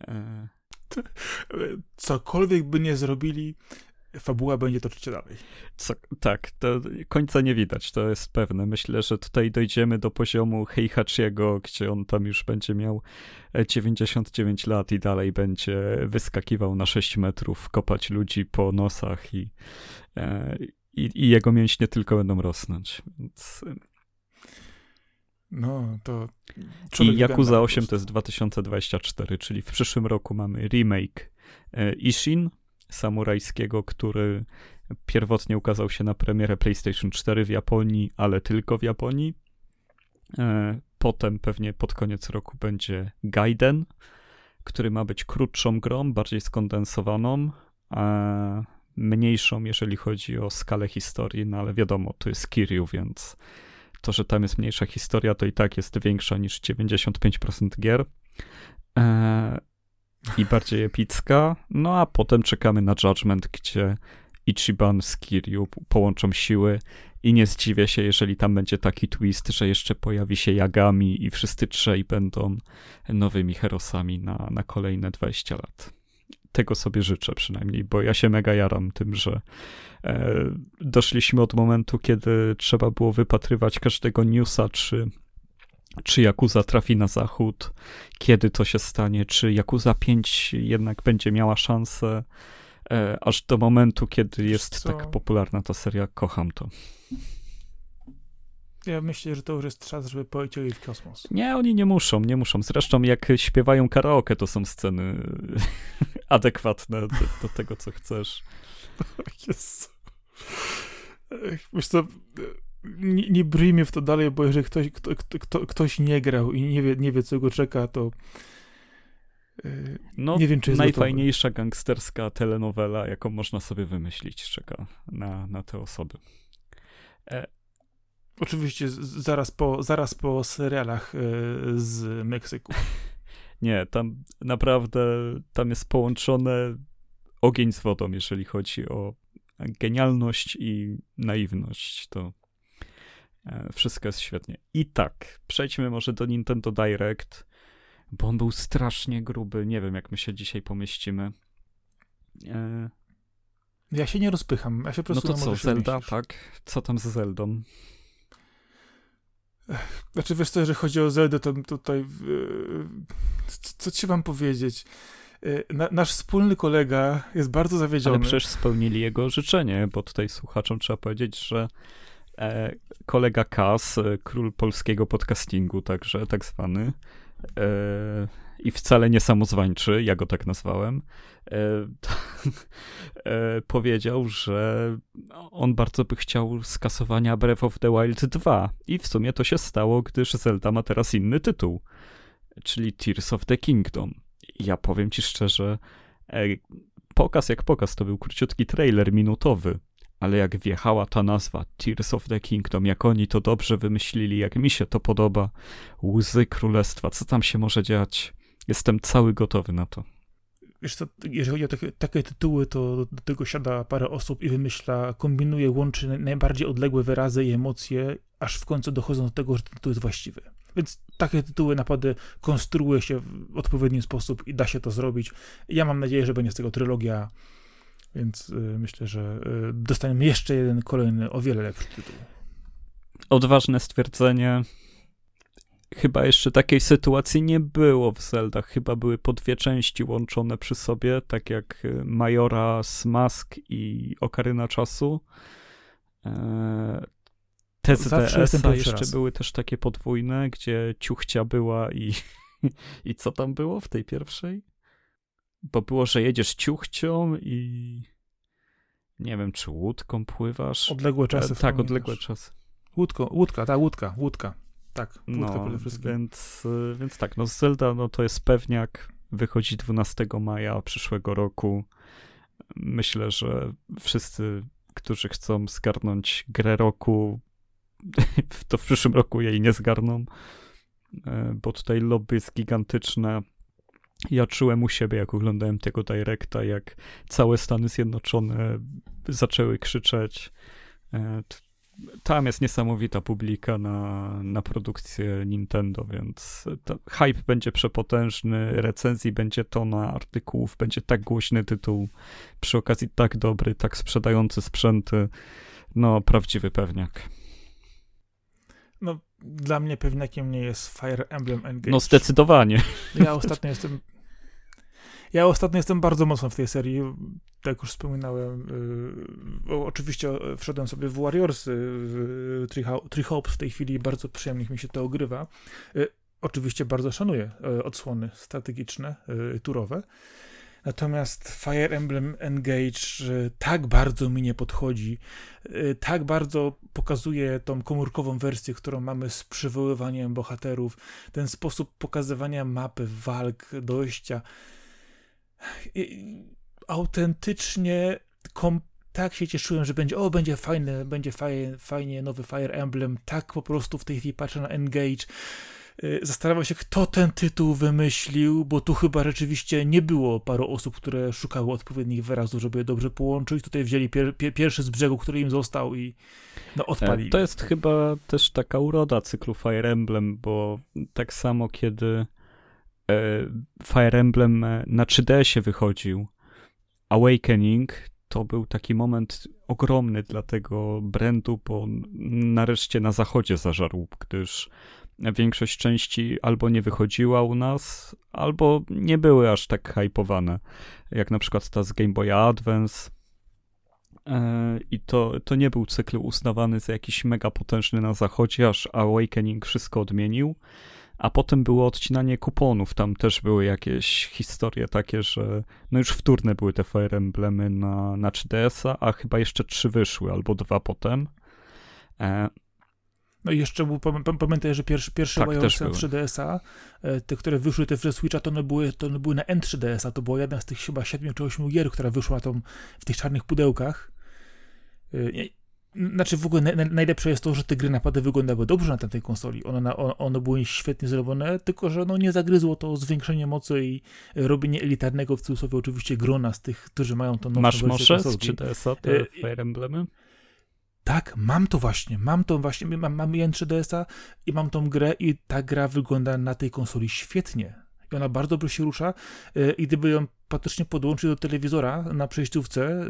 E... Cokolwiek by nie zrobili, fabuła będzie toczyć się dalej. Co, tak, to końca nie widać, to jest pewne. Myślę, że tutaj dojdziemy do poziomu Heihachiego, gdzie on tam już będzie miał 99 lat i dalej będzie wyskakiwał na 6 metrów, kopać ludzi po nosach i, e, i, i jego mięśnie tylko będą rosnąć. Więc No, to... I Yakuza 8 to jest 2024, czyli w przyszłym roku mamy remake e, Ishin, samurajskiego, który pierwotnie ukazał się na premierę PlayStation 4 w Japonii, ale tylko w Japonii. E, potem pewnie pod koniec roku będzie Gaiden, który ma być krótszą grą, bardziej skondensowaną, mniejszą, jeżeli chodzi o skalę historii, no ale wiadomo, to jest Kiryu, więc to, że tam jest mniejsza historia, to i tak jest większa niż 95% gier. E, I bardziej epicka. No a potem czekamy na Judgment, gdzie Ichiban z Kiryu połączą siły i nie zdziwię się, jeżeli tam będzie taki twist, że jeszcze pojawi się Yagami i wszyscy trzej będą nowymi herosami na, na kolejne 20 lat. Tego sobie życzę przynajmniej, bo ja się mega jaram tym, że e, doszliśmy od momentu, kiedy trzeba było wypatrywać każdego newsa, czy czy Yakuza trafi na zachód, kiedy to się stanie, czy Yakuza 5 jednak będzie miała szansę, e, aż do momentu, kiedy jest tak popularna ta seria, kocham to. Ja myślę, że to już jest czas, żeby polecieli w kosmos. Nie, oni nie muszą, nie muszą. Zresztą jak śpiewają karaoke, to są sceny adekwatne do, do tego, co chcesz. Jest. Wiesz co, nie, nie bryj mnie w to dalej, bo jeżeli ktoś, kto, kto, ktoś nie grał i nie wie, nie wie, co go czeka, to yy, no, nie wiem, czy jest najfajniejsza gotowy. gangsterska telenowela, jaką można sobie wymyślić, czeka na, na te osoby. Oczywiście zaraz po, zaraz po serialach e, z Meksyku. Nie, tam naprawdę tam jest połączone ogień z wodą, jeżeli chodzi o genialność i naiwność. To e, wszystko jest świetnie. I tak, przejdźmy może do Nintendo Direct, bo on był strasznie gruby. Nie wiem, jak my się dzisiaj pomieścimy. E... Ja się nie rozpycham. Ja się po prostu no to co, Zelda, tak? Co tam z Zeldą? Znaczy, wiesz co, jeżeli chodzi o Zeldę, to tutaj co, co ci mam powiedzieć? E, na, nasz wspólny kolega jest bardzo zawiedziony. Ale przecież spełnili jego życzenie, bo tutaj słuchaczom trzeba powiedzieć, że e, kolega Kas, e, król polskiego podcastingu, także tak zwany, e, i wcale nie samozwańczy, ja go tak nazwałem, e, e, powiedział, że on bardzo by chciał skasowania Breath of the Wild 2 i w sumie to się stało, gdyż Zelda ma teraz inny tytuł, czyli Tears of the Kingdom. Ja powiem ci szczerze, e, pokaz jak pokaz, to był króciutki trailer minutowy, ale jak wjechała ta nazwa Tears of the Kingdom, jak oni to dobrze wymyślili, jak mi się to podoba, łzy królestwa, co tam się może dziać? Jestem cały gotowy na to. Wiesz co, jeżeli chodzi o takie, takie, tytuły, to do tego siada parę osób i wymyśla, kombinuje, łączy najbardziej odległe wyrazy i emocje, aż w końcu dochodzą do tego, że ten tytuł jest właściwy. Więc takie tytuły naprawdę konstruuje się w odpowiedni sposób i da się to zrobić. Ja mam nadzieję, że będzie z tego trylogia, więc y, myślę, że y, dostaniemy jeszcze jeden kolejny, o wiele lepszy tytuł. Odważne stwierdzenie chyba jeszcze takiej sytuacji nie było w Zeldach. Chyba były po dwie części łączone przy sobie, tak jak y, Majora z Mask i Okaryna Czasu. E, TZDS-a jeszcze raz. były też takie podwójne, gdzie ciuchcia była i, i co tam było w tej pierwszej? Bo było, że jedziesz ciuchcią i nie wiem, czy łódką pływasz. Odległe czasy. E, tak, odległe czasy. Łódko, łódka, ta łódka, łódka. Tak, no, więc, więc tak, no Zelda no to jest pewniak, wychodzi 12 maja przyszłego roku. Myślę, że wszyscy, którzy chcą zgarnąć grę roku, to w przyszłym roku jej nie zgarną, e, bo tutaj lobby jest gigantyczne. Ja czułem u siebie, jak oglądałem tego Directa, jak całe Stany Zjednoczone zaczęły krzyczeć. Tam jest niesamowita publika na, na produkcję Nintendo, więc hype będzie przepotężny, recenzji będzie tona artykułów, będzie tak głośny tytuł, przy okazji tak dobry, tak sprzedający sprzęty. No, prawdziwy pewniak. No, dla mnie pewniakiem nie jest Fire Emblem Engage. No, zdecydowanie. Ja ostatnio jestem Ja ostatnio jestem bardzo mocno w tej serii. Tak już wspominałem, yy, oczywiście wszedłem sobie w Warriors, w Three Hopes w tej chwili, bardzo przyjemnie mi się to ogrywa. Yy, oczywiście bardzo szanuję yy, odsłony strategiczne, turowe. Natomiast Fire Emblem Engage tak bardzo mi nie podchodzi, tak bardzo pokazuje tą komórkową wersję, którą mamy z przywoływaniem bohaterów, ten sposób pokazywania mapy, walk, dojścia. Autentycznie kom tak się cieszyłem, że będzie, o, będzie fajne, będzie fajnie, fajnie nowy Fire Emblem, tak po prostu w tej chwili patrzę na Engage, Y, zastanawiam się, kto ten tytuł wymyślił, bo tu chyba rzeczywiście nie było paru osób, które szukały odpowiednich wyrazów, żeby je dobrze połączyć. Tutaj wzięli pier, pier, pierwszy z brzegu, który im został i no, odpalili. E, to jest chyba też taka uroda cyklu Fire Emblem, bo tak samo kiedy Fire Emblem e, na 3DS-ie wychodził, Awakening, to był taki moment ogromny dla tego brandu, bo nareszcie na zachodzie zażarł, gdyż większość części albo nie wychodziła u nas, albo nie były aż tak hypowane, jak na przykład ta z Game Boy Advance. E, I to, to nie był cykl uznawany za jakiś mega potężny na zachodzie, aż Awakening wszystko odmienił. A potem było odcinanie kuponów. Tam też były jakieś historie takie, że no już wtórne były te Fire Emblemy na, na 3DS-a, a chyba jeszcze trzy wyszły, albo dwa potem. E, no i jeszcze był, pamiętaj, że pierwszy, pierwsze tak, iOS 3DS-a, e, te, które wyszły te Switcha, to one były, to one były na N3DS-a, to była jedna z tych chyba 7 czy 8 gier, która wyszła tam w tych czarnych pudełkach. Znaczy w ogóle najlepsze jest to, że te gry napady wyglądały dobrze na tamtej konsoli. One, na, one były świetnie zrobione, tylko że no nie zagryzło to zwiększenie mocy i robienie elitarnego w cudzysłowie oczywiście grona z tych, którzy mają to nową Masz może z 3DS-a te Fire Emblemy? tak, mam to właśnie, mam to właśnie, mam, mam 3DS-a i mam tą grę i ta gra wygląda na tej konsoli świetnie. I ona bardzo dobrze się rusza e, i gdyby ją patycznie podłączyć do telewizora na przejściówce,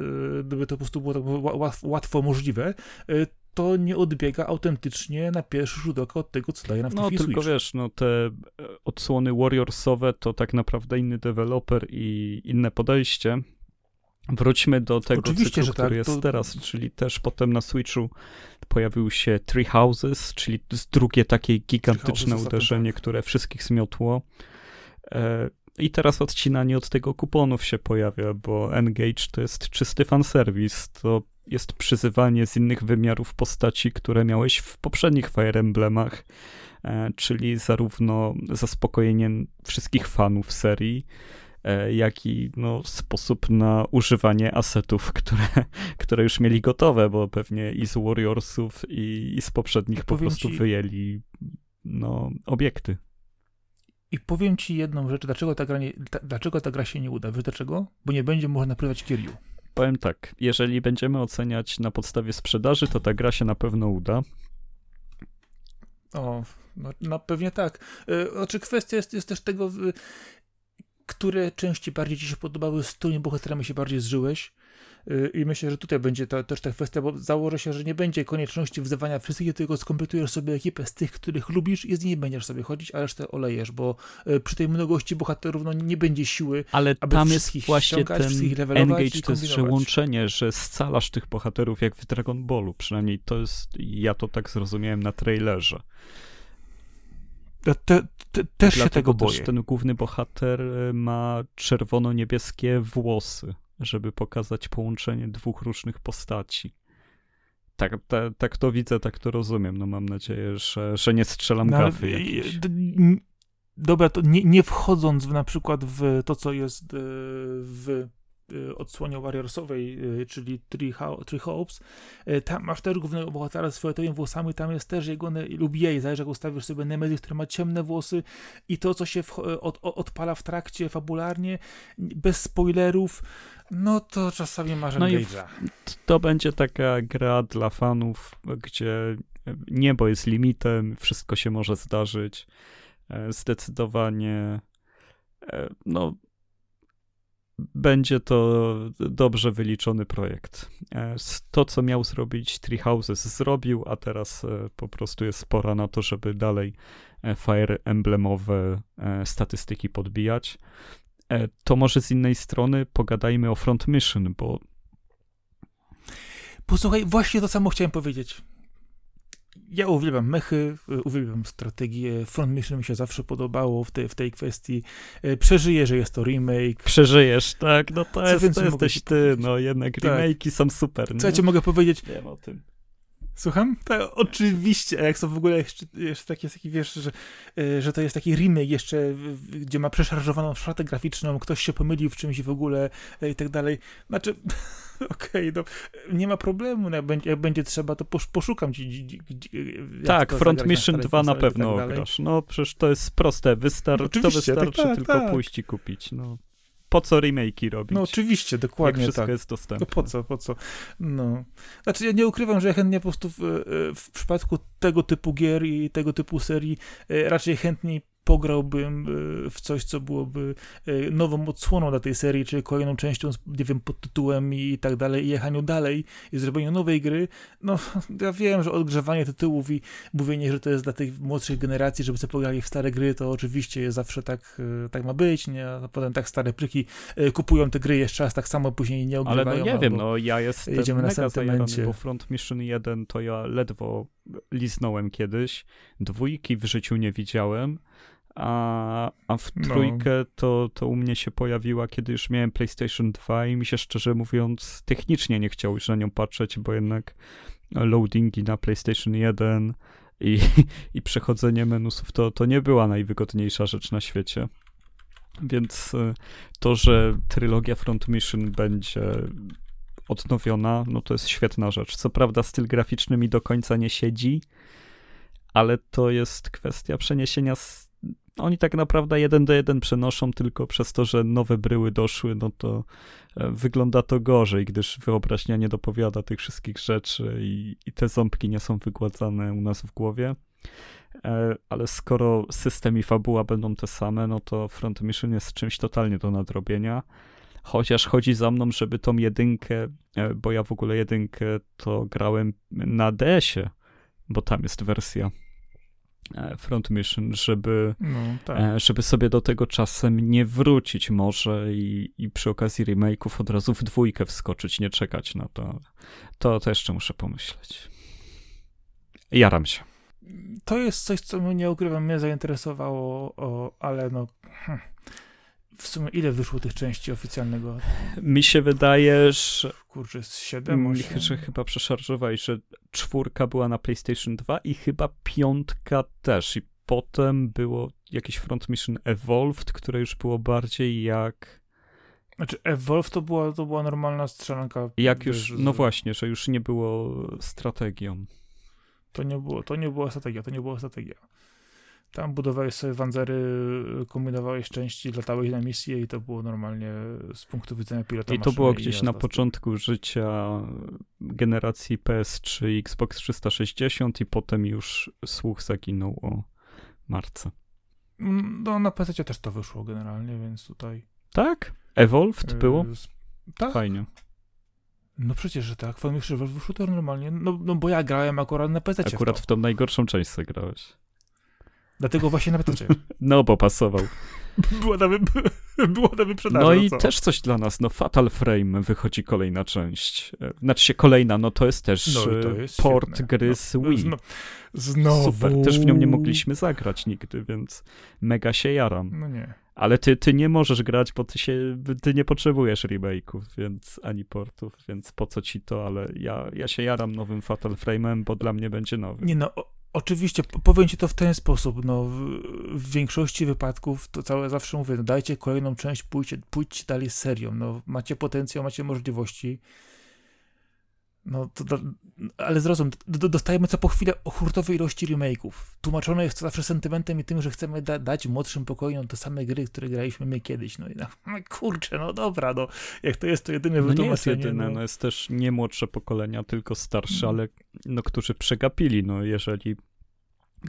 e, gdyby to po prostu było tak łatwo możliwe, e, to nie odbiega autentycznie na pierwszy rzut oka od tego, co daje nam w No tylko Switch. wiesz, no te odsłony Warriorsowe to tak naprawdę inny deweloper i inne podejście, Wróćmy do tego Oczywiście, cyklu, że który tak, jest to... teraz, czyli też potem na Switchu pojawił się Three Houses, czyli drugie takie gigantyczne uderzenie, tak. które wszystkich zmiotło. E, I teraz odcinanie od tego kuponów się pojawia, bo Engage to jest czysty fanserwis, to jest przyzywanie z innych wymiarów postaci, które miałeś w poprzednich Fire Emblemach, e, czyli zarówno zaspokojenie wszystkich fanów serii, E, jak i no, sposób na używanie asetów, które, które już mieli gotowe, bo pewnie i z Warriorsów, i, i z poprzednich po prostu ci... wyjęli no, obiekty. I powiem ci jedną rzecz, dlaczego ta gra, nie, dlaczego ta gra się nie uda. Wiesz dlaczego? Bo nie będzie można napływać Kiryu. Powiem tak, jeżeli będziemy oceniać na podstawie sprzedaży, to ta gra się na pewno uda. O, no, no pewnie tak. Yy, znaczy kwestia jest, jest też tego, które części bardziej ci się podobały, z którymi bohaterami się bardziej zżyłeś. Y, I myślę, że tutaj będzie to, też ta kwestia, bo założę się, że nie będzie konieczności wzywania wszystkich, tylko skompletujesz sobie ekipę z tych, których lubisz i z nimi będziesz sobie chodzić, a resztę olejesz, bo y, przy tej mnogości bohaterów no, nie będzie siły, Ale aby tam jest właśnie ten engage, to jest, że łączenie, że scalasz tych bohaterów jak w Dragon Ballu, przynajmniej to jest, ja to tak zrozumiałem na trailerze. Te, te, też się tego boję. ten główny bohater e, ma czerwono-niebieskie włosy, żeby pokazać połączenie dwóch różnych postaci. Tak, ta, tak to widzę, tak to rozumiem. No mam nadzieję, że, że nie strzelam no, gafy. Dobra, to nie, nie wchodząc w, na przykład w to, co jest e, w Y, odsłonie Warriorsowej, y, czyli Three, Three Hopes, y, tam masz też głównego bohatera z fioletowymi włosami, tam jest też jego, lub jej, zależy jak ustawisz sobie Nemesis, który ma ciemne włosy i to, co się w, od, odpala w trakcie fabularnie, bez spoilerów, no to czasami masz no To będzie taka gra dla fanów, gdzie niebo jest limitem, wszystko się może zdarzyć. E, zdecydowanie e, no, będzie to dobrze wyliczony projekt. E, to, co miał zrobić Tree Houses, zrobił, a teraz e, po prostu jest pora na to, żeby dalej e, Fire Emblemowe statystyki podbijać. To może z innej strony pogadajmy o Front Mission, bo Posłuchaj, właśnie to samo chciałem powiedzieć. Ja uwielbiam mechy, uwielbiam strategię. Front Mission mi się zawsze podobało w, tej w tej kwestii. E, przeżyję, że jest to remake. Przeżyjesz, tak? No to, jest, to jesteś ty, no jednak tak. remake'i są super. Co ja ci mogę powiedzieć? Wiem o tym. Słucham? Tak, oczywiście. A jak są w ogóle jeszcze, jeszcze taki, taki wiesz, że, e, że to jest taki remake jeszcze, gdzie ma przeszarżowaną szatę graficzną, ktoś się pomylił w czymś w ogóle e, i tak dalej. Znaczy, okej, okay, no, nie ma problemu. Jak, będzie, jak będzie trzeba, to poszukam ci. tak, Front Mission 2 na pewno tak ograsz. No przecież to jest proste. Wystar no, to tak, wystarczy tak, tylko tak. pójść i kupić. No po co remake'i robić? No oczywiście, dokładnie Jak wszystko tak. jest dostępne. No po co, po co? No. Znaczy ja nie ukrywam, że ja chętnie po prostu w, w przypadku tego typu gier i tego typu serii e, raczej chętniej pograłbym e, w coś, co byłoby e, nową odsłoną dla tej serii, czy kolejną częścią, nie wiem, pod tytułem i tak dalej, i jechaniu dalej, i zrobieniu nowej gry. No, ja wiem, że odgrzewanie tytułów i mówienie, że to jest dla tej młodszej generacji, żeby sobie pograli w stare gry, to oczywiście jest zawsze tak, e, tak ma być, nie? A potem tak stare pryki kupują te gry jeszcze raz, tak samo później nie ogrywają. Ale no nie wiem, no ja jestem jedziemy na sentymencie. bo Front Mission 1 to ja ledwo liznąłem kiedyś, dwójki w życiu nie widziałem, a, a w no. trójkę no. to, to u mnie się pojawiła, kiedy już miałem PlayStation 2 i mi się szczerze mówiąc technicznie nie chciało już na nią patrzeć, bo jednak loadingi na PlayStation 1 i, i przechodzenie menusów to, to nie była najwygodniejsza rzecz na świecie. Więc y, to, że trylogia Front Mission będzie odnowiona, no to jest świetna rzecz. Co prawda styl graficzny mi do końca nie siedzi, ale to jest kwestia przeniesienia oni tak naprawdę jeden do jeden przenoszą, tylko przez to, że nowe bryły doszły, no to e, wygląda to gorzej, gdyż wyobraźnia nie dopowiada tych wszystkich rzeczy i, i te ząbki nie są wygładzane u nas w głowie. E, ale skoro system i fabuła będą te same, no to Front Mission jest czymś totalnie do nadrobienia. Chociaż chodzi za mną, żeby tą jedynkę, e, bo ja w ogóle jedynkę to grałem na DS-ie, bo tam jest wersja front Mission, żeby, no, tak. E, żeby sobie do tego czasem nie wrócić może i, i przy okazji remake'ów od razu w dwójkę wskoczyć, nie czekać na to. To, to jeszcze muszę pomyśleć. Jaram się. To jest coś, co mnie, nie ukrywam, mnie zainteresowało, o, ale no... Hm w sumie ile wyszło tych części oficjalnego? Mi się wydaje, że... Kurczę, z 7, 8? Że chyba przeszarżowałeś, że czwórka była na PlayStation 2 i chyba piątka też. I potem było jakiś Front Mission Evolved, które już było bardziej jak... Znaczy Evolved to była, to była normalna strzelanka. Jak już, no właśnie, że już nie było strategią. To nie było, to nie była strategia, to nie była strategia. Tam budowałeś sobie wanzery, kombinowałeś części, latałeś na misję i to było normalnie z punktu widzenia pilota I to było gdzieś na początku życia generacji PS3 i Xbox 360 i potem już słuch zaginął o marce. Mm, no na PC też to wyszło generalnie, więc tutaj... Tak? Evolved yy, było? Tak. Fajnie. No przecież, że tak. Fajnie, że wyszło to normalnie. No, no bo ja grałem akurat na PC. Akurat w, w tą najgorszą część zagrałeś. Dlatego właśnie na pytacie. No, bo pasował. Było na, wy... było na wyprzedaży. No, no i co? też coś dla nas. No, Fatal Frame wychodzi kolejna część. E, znaczy się kolejna, no to jest też no, to e, jest port świetne. gry z no, Wii. No, znowu. Super. Też w nią nie mogliśmy zagrać nigdy, więc mega się jaram. No nie. Ale ty, ty nie możesz grać, bo ty się, ty nie potrzebujesz remake'ów, więc ani portów, więc po co ci to, ale ja, ja się jaram nowym Fatal Frame'em, bo dla mnie będzie nowy. Nie no, Oczywiście, powiem ci to w ten sposób, no, w, większości wypadków to całe zawsze mówię, no, dajcie kolejną część, pójdźcie, pójdźcie dalej serią, no, macie potencjał, macie możliwości, no, to, ale zrozum, dostajemy co po chwilę o hurtowej ilości remake'ów. Tłumaczone jest to zawsze sentymentem i tym, że chcemy da dać młodszym pokoleniom te same gry, które graliśmy my kiedyś. No i no, kurczę, no dobra, no jak to jest to jedyne no Nie jest jedyne, no. no. jest też nie młodsze pokolenia, tylko starsze, mm. ale no, którzy przegapili, no jeżeli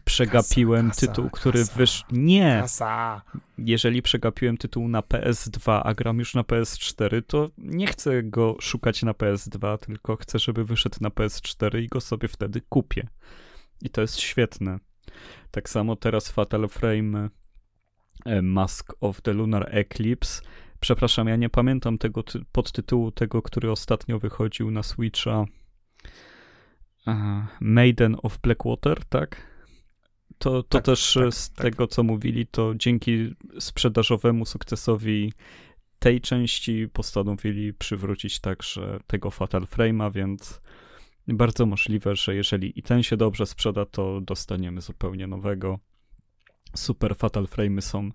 przegapiłem kasa, tytuł, kasa, który wyszł. Nie! Kasa. Jeżeli przegapiłem tytuł na PS2, a gram już na PS4, to nie chcę go szukać na PS2, tylko chcę, żeby wyszedł na PS4 i go sobie wtedy kupię. I to jest świetne. Tak samo teraz Fatal Frame e, Mask of the Lunar Eclipse. Przepraszam, ja nie pamiętam tego podtytułu, tego, który ostatnio wychodził na Switcha. Maiden of Blackwater, tak? To, to tak, też tak, z tak. tego, co mówili, to dzięki sprzedażowemu sukcesowi tej części postanowili przywrócić także tego Fatal Frame'a, więc bardzo możliwe, że jeżeli i ten się dobrze sprzeda, to dostaniemy zupełnie nowego. Super Fatal Frame'y są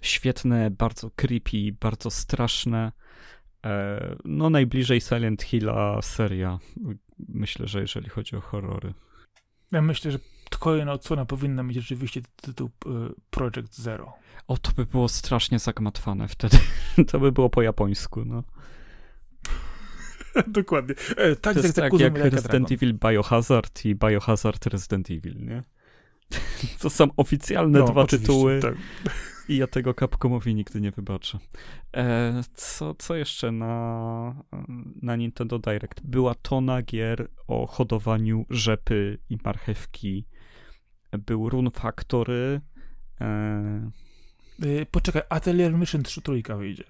świetne, bardzo creepy, bardzo straszne. E, no najbliżej Silent Hilla seria, myślę, że jeżeli chodzi o horrory. Ja myślę, że kolejna odsłona powinna mieć rzeczywiście tytuł Project Zero. O, to by było strasznie zagmatwane wtedy. to by było po japońsku, no. Dokładnie. E, tak, to jest tak, tak jak Resident Evil Biohazard i Biohazard Resident Evil, nie? to są oficjalne no, dwa tytuły. Tak. I ja tego Capcomowi nigdy nie wybaczę. E, co, co jeszcze na, na Nintendo Direct? Była tona gier o hodowaniu rzepy i marchewki. Był Rune Factory. E... Yy, poczekaj, Atelier Mission 3 trójka wyjdzie.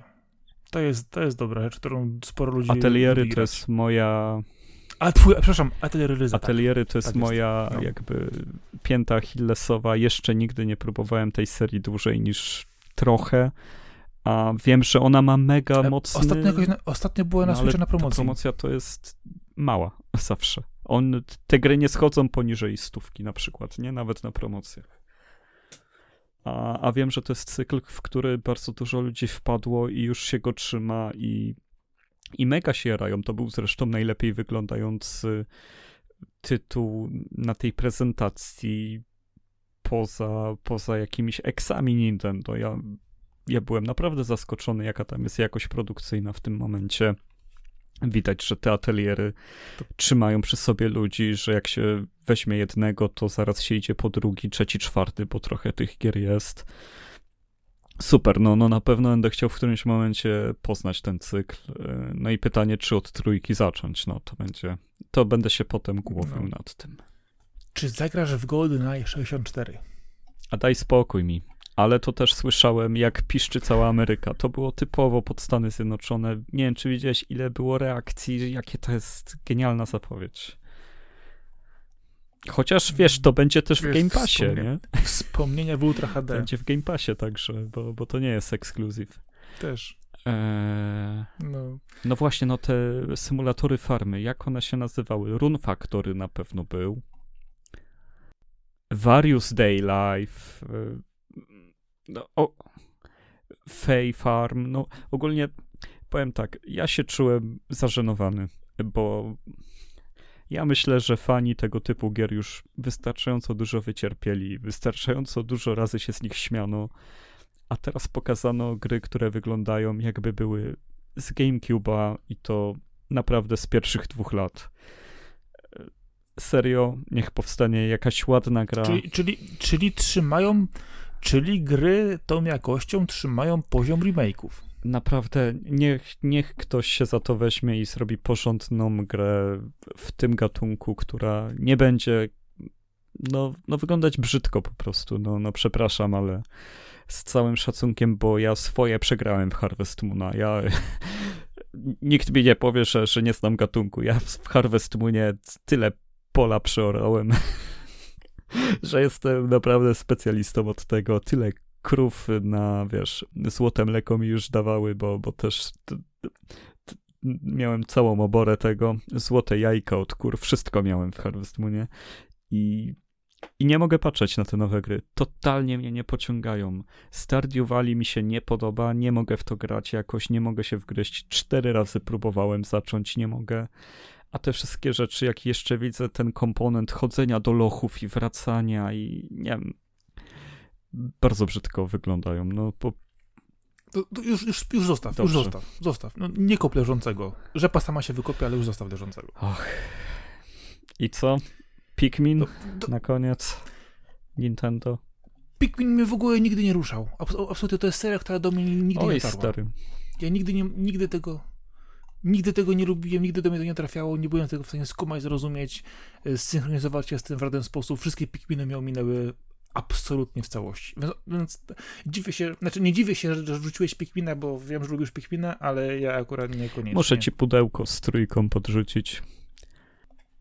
To jest, to jest dobra rzecz, którą sporo ludzi Ateliery to jest moja... A twój, przepraszam, Ateliery Ryza. Ateliery tak. to jest tak moja jest. No. jakby pięta Hillesowa. Jeszcze nigdy nie próbowałem tej serii dłużej niż trochę. A wiem, że ona ma mega e, mocny... Ostatnio, ostatnio była na no, na promocji. promocja to jest mała zawsze. On, te gry nie schodzą poniżej stówki na przykład, nie? Nawet na promocjach. A, a wiem, że to jest cykl, w który bardzo dużo ludzi wpadło i już się go trzyma i, i mega się jarają. To był zresztą najlepiej wyglądający tytuł na tej prezentacji poza, poza jakimiś eksami Nintendo. Ja, ja byłem naprawdę zaskoczony, jaka tam jest jakość produkcyjna w tym momencie. Widać, że te ateliery trzymają przy sobie ludzi, że jak się weźmie jednego, to zaraz się idzie po drugi, trzeci, czwarty, bo trochę tych gier jest. Super, no, no na pewno będę chciał w którymś momencie poznać ten cykl. No i pytanie, czy od trójki zacząć, no to będzie, to będę się potem głowił no. nad tym. Czy zagrasz w GoldenEye 64? A daj spokój mi ale to też słyszałem, jak piszczy cała Ameryka. To było typowo pod Stany Zjednoczone. Nie wiem, czy widziałeś, ile było reakcji, jakie to jest genialna zapowiedź. Chociaż wiesz, to będzie też wiesz, w Game Passie, wspomnie nie? Wspomnienia w Ultra HD. Będzie w Game Passie także, bo, bo to nie jest ekskluzyw. Też. Eee, no. no właśnie, no te symulatory farmy, jak one się nazywały? Run Factory na pewno był. Various Day Life. E, no, o, Fay Farm, no ogólnie powiem tak, ja się czułem zażenowany, bo ja myślę, że fani tego typu gier już wystarczająco dużo wycierpieli, wystarczająco dużo razy się z nich śmiano, a teraz pokazano gry, które wyglądają jakby były z GameCube'a i to naprawdę z pierwszych dwóch lat. Serio, niech powstanie jakaś ładna gra. Czyli, czyli, czyli trzymają Czyli gry tą jakością trzymają poziom remake'ów. Naprawdę, niech, niech ktoś się za to weźmie i zrobi porządną grę w tym gatunku, która nie będzie no, no wyglądać brzydko po prostu. No, no przepraszam, ale z całym szacunkiem, bo ja swoje przegrałem w Harvest Moona. Ja nikt mi nie powie, że, że nie znam gatunku. Ja w Harvest Moonie tyle pola przeorałem. że jestem naprawdę specjalistą od tego. Tyle krów na, wiesz, złote mleko mi już dawały, bo, bo też miałem całą oborę tego. Złote jajka od kur, wszystko miałem w Harvest Moonie. I, I nie mogę patrzeć na te nowe gry. Totalnie mnie nie pociągają. Stardew Valley mi się nie podoba, nie mogę w to grać jakoś, nie mogę się wgryźć. Cztery razy próbowałem zacząć, nie mogę. A te wszystkie rzeczy, jak jeszcze widzę ten komponent chodzenia do lochów i wracania i nie wiem, bardzo brzydko wyglądają. No, po... To, to już, już, już zostaw, Dobrze. już zostaw, zostaw. No, nie kop leżącego. Rzepa sama się wykopie, ale już zostaw leżącego. Och. I co? Pikmin to, to... na koniec? Nintendo? Pikmin mnie w ogóle nigdy nie ruszał. Absolutnie to jest seria, która do mnie nigdy Oj, nie dotarła. stary. Ja nigdy, nie, nigdy tego Nigdy tego nie lubiłem, nigdy do mnie to nie trafiało, nie byłem tego w stanie skumać, zrozumieć, e, zsynchronizować się z tym w żaden sposób. Wszystkie Pikminy mi ominęły absolutnie w całości. Więc, więc dziwię się, znaczy nie dziwię się, że wrzuciłeś Pikmina, bo wiem, że lubisz Pikmina, ale ja akurat niekoniecznie. Muszę ci pudełko z trójką podrzucić.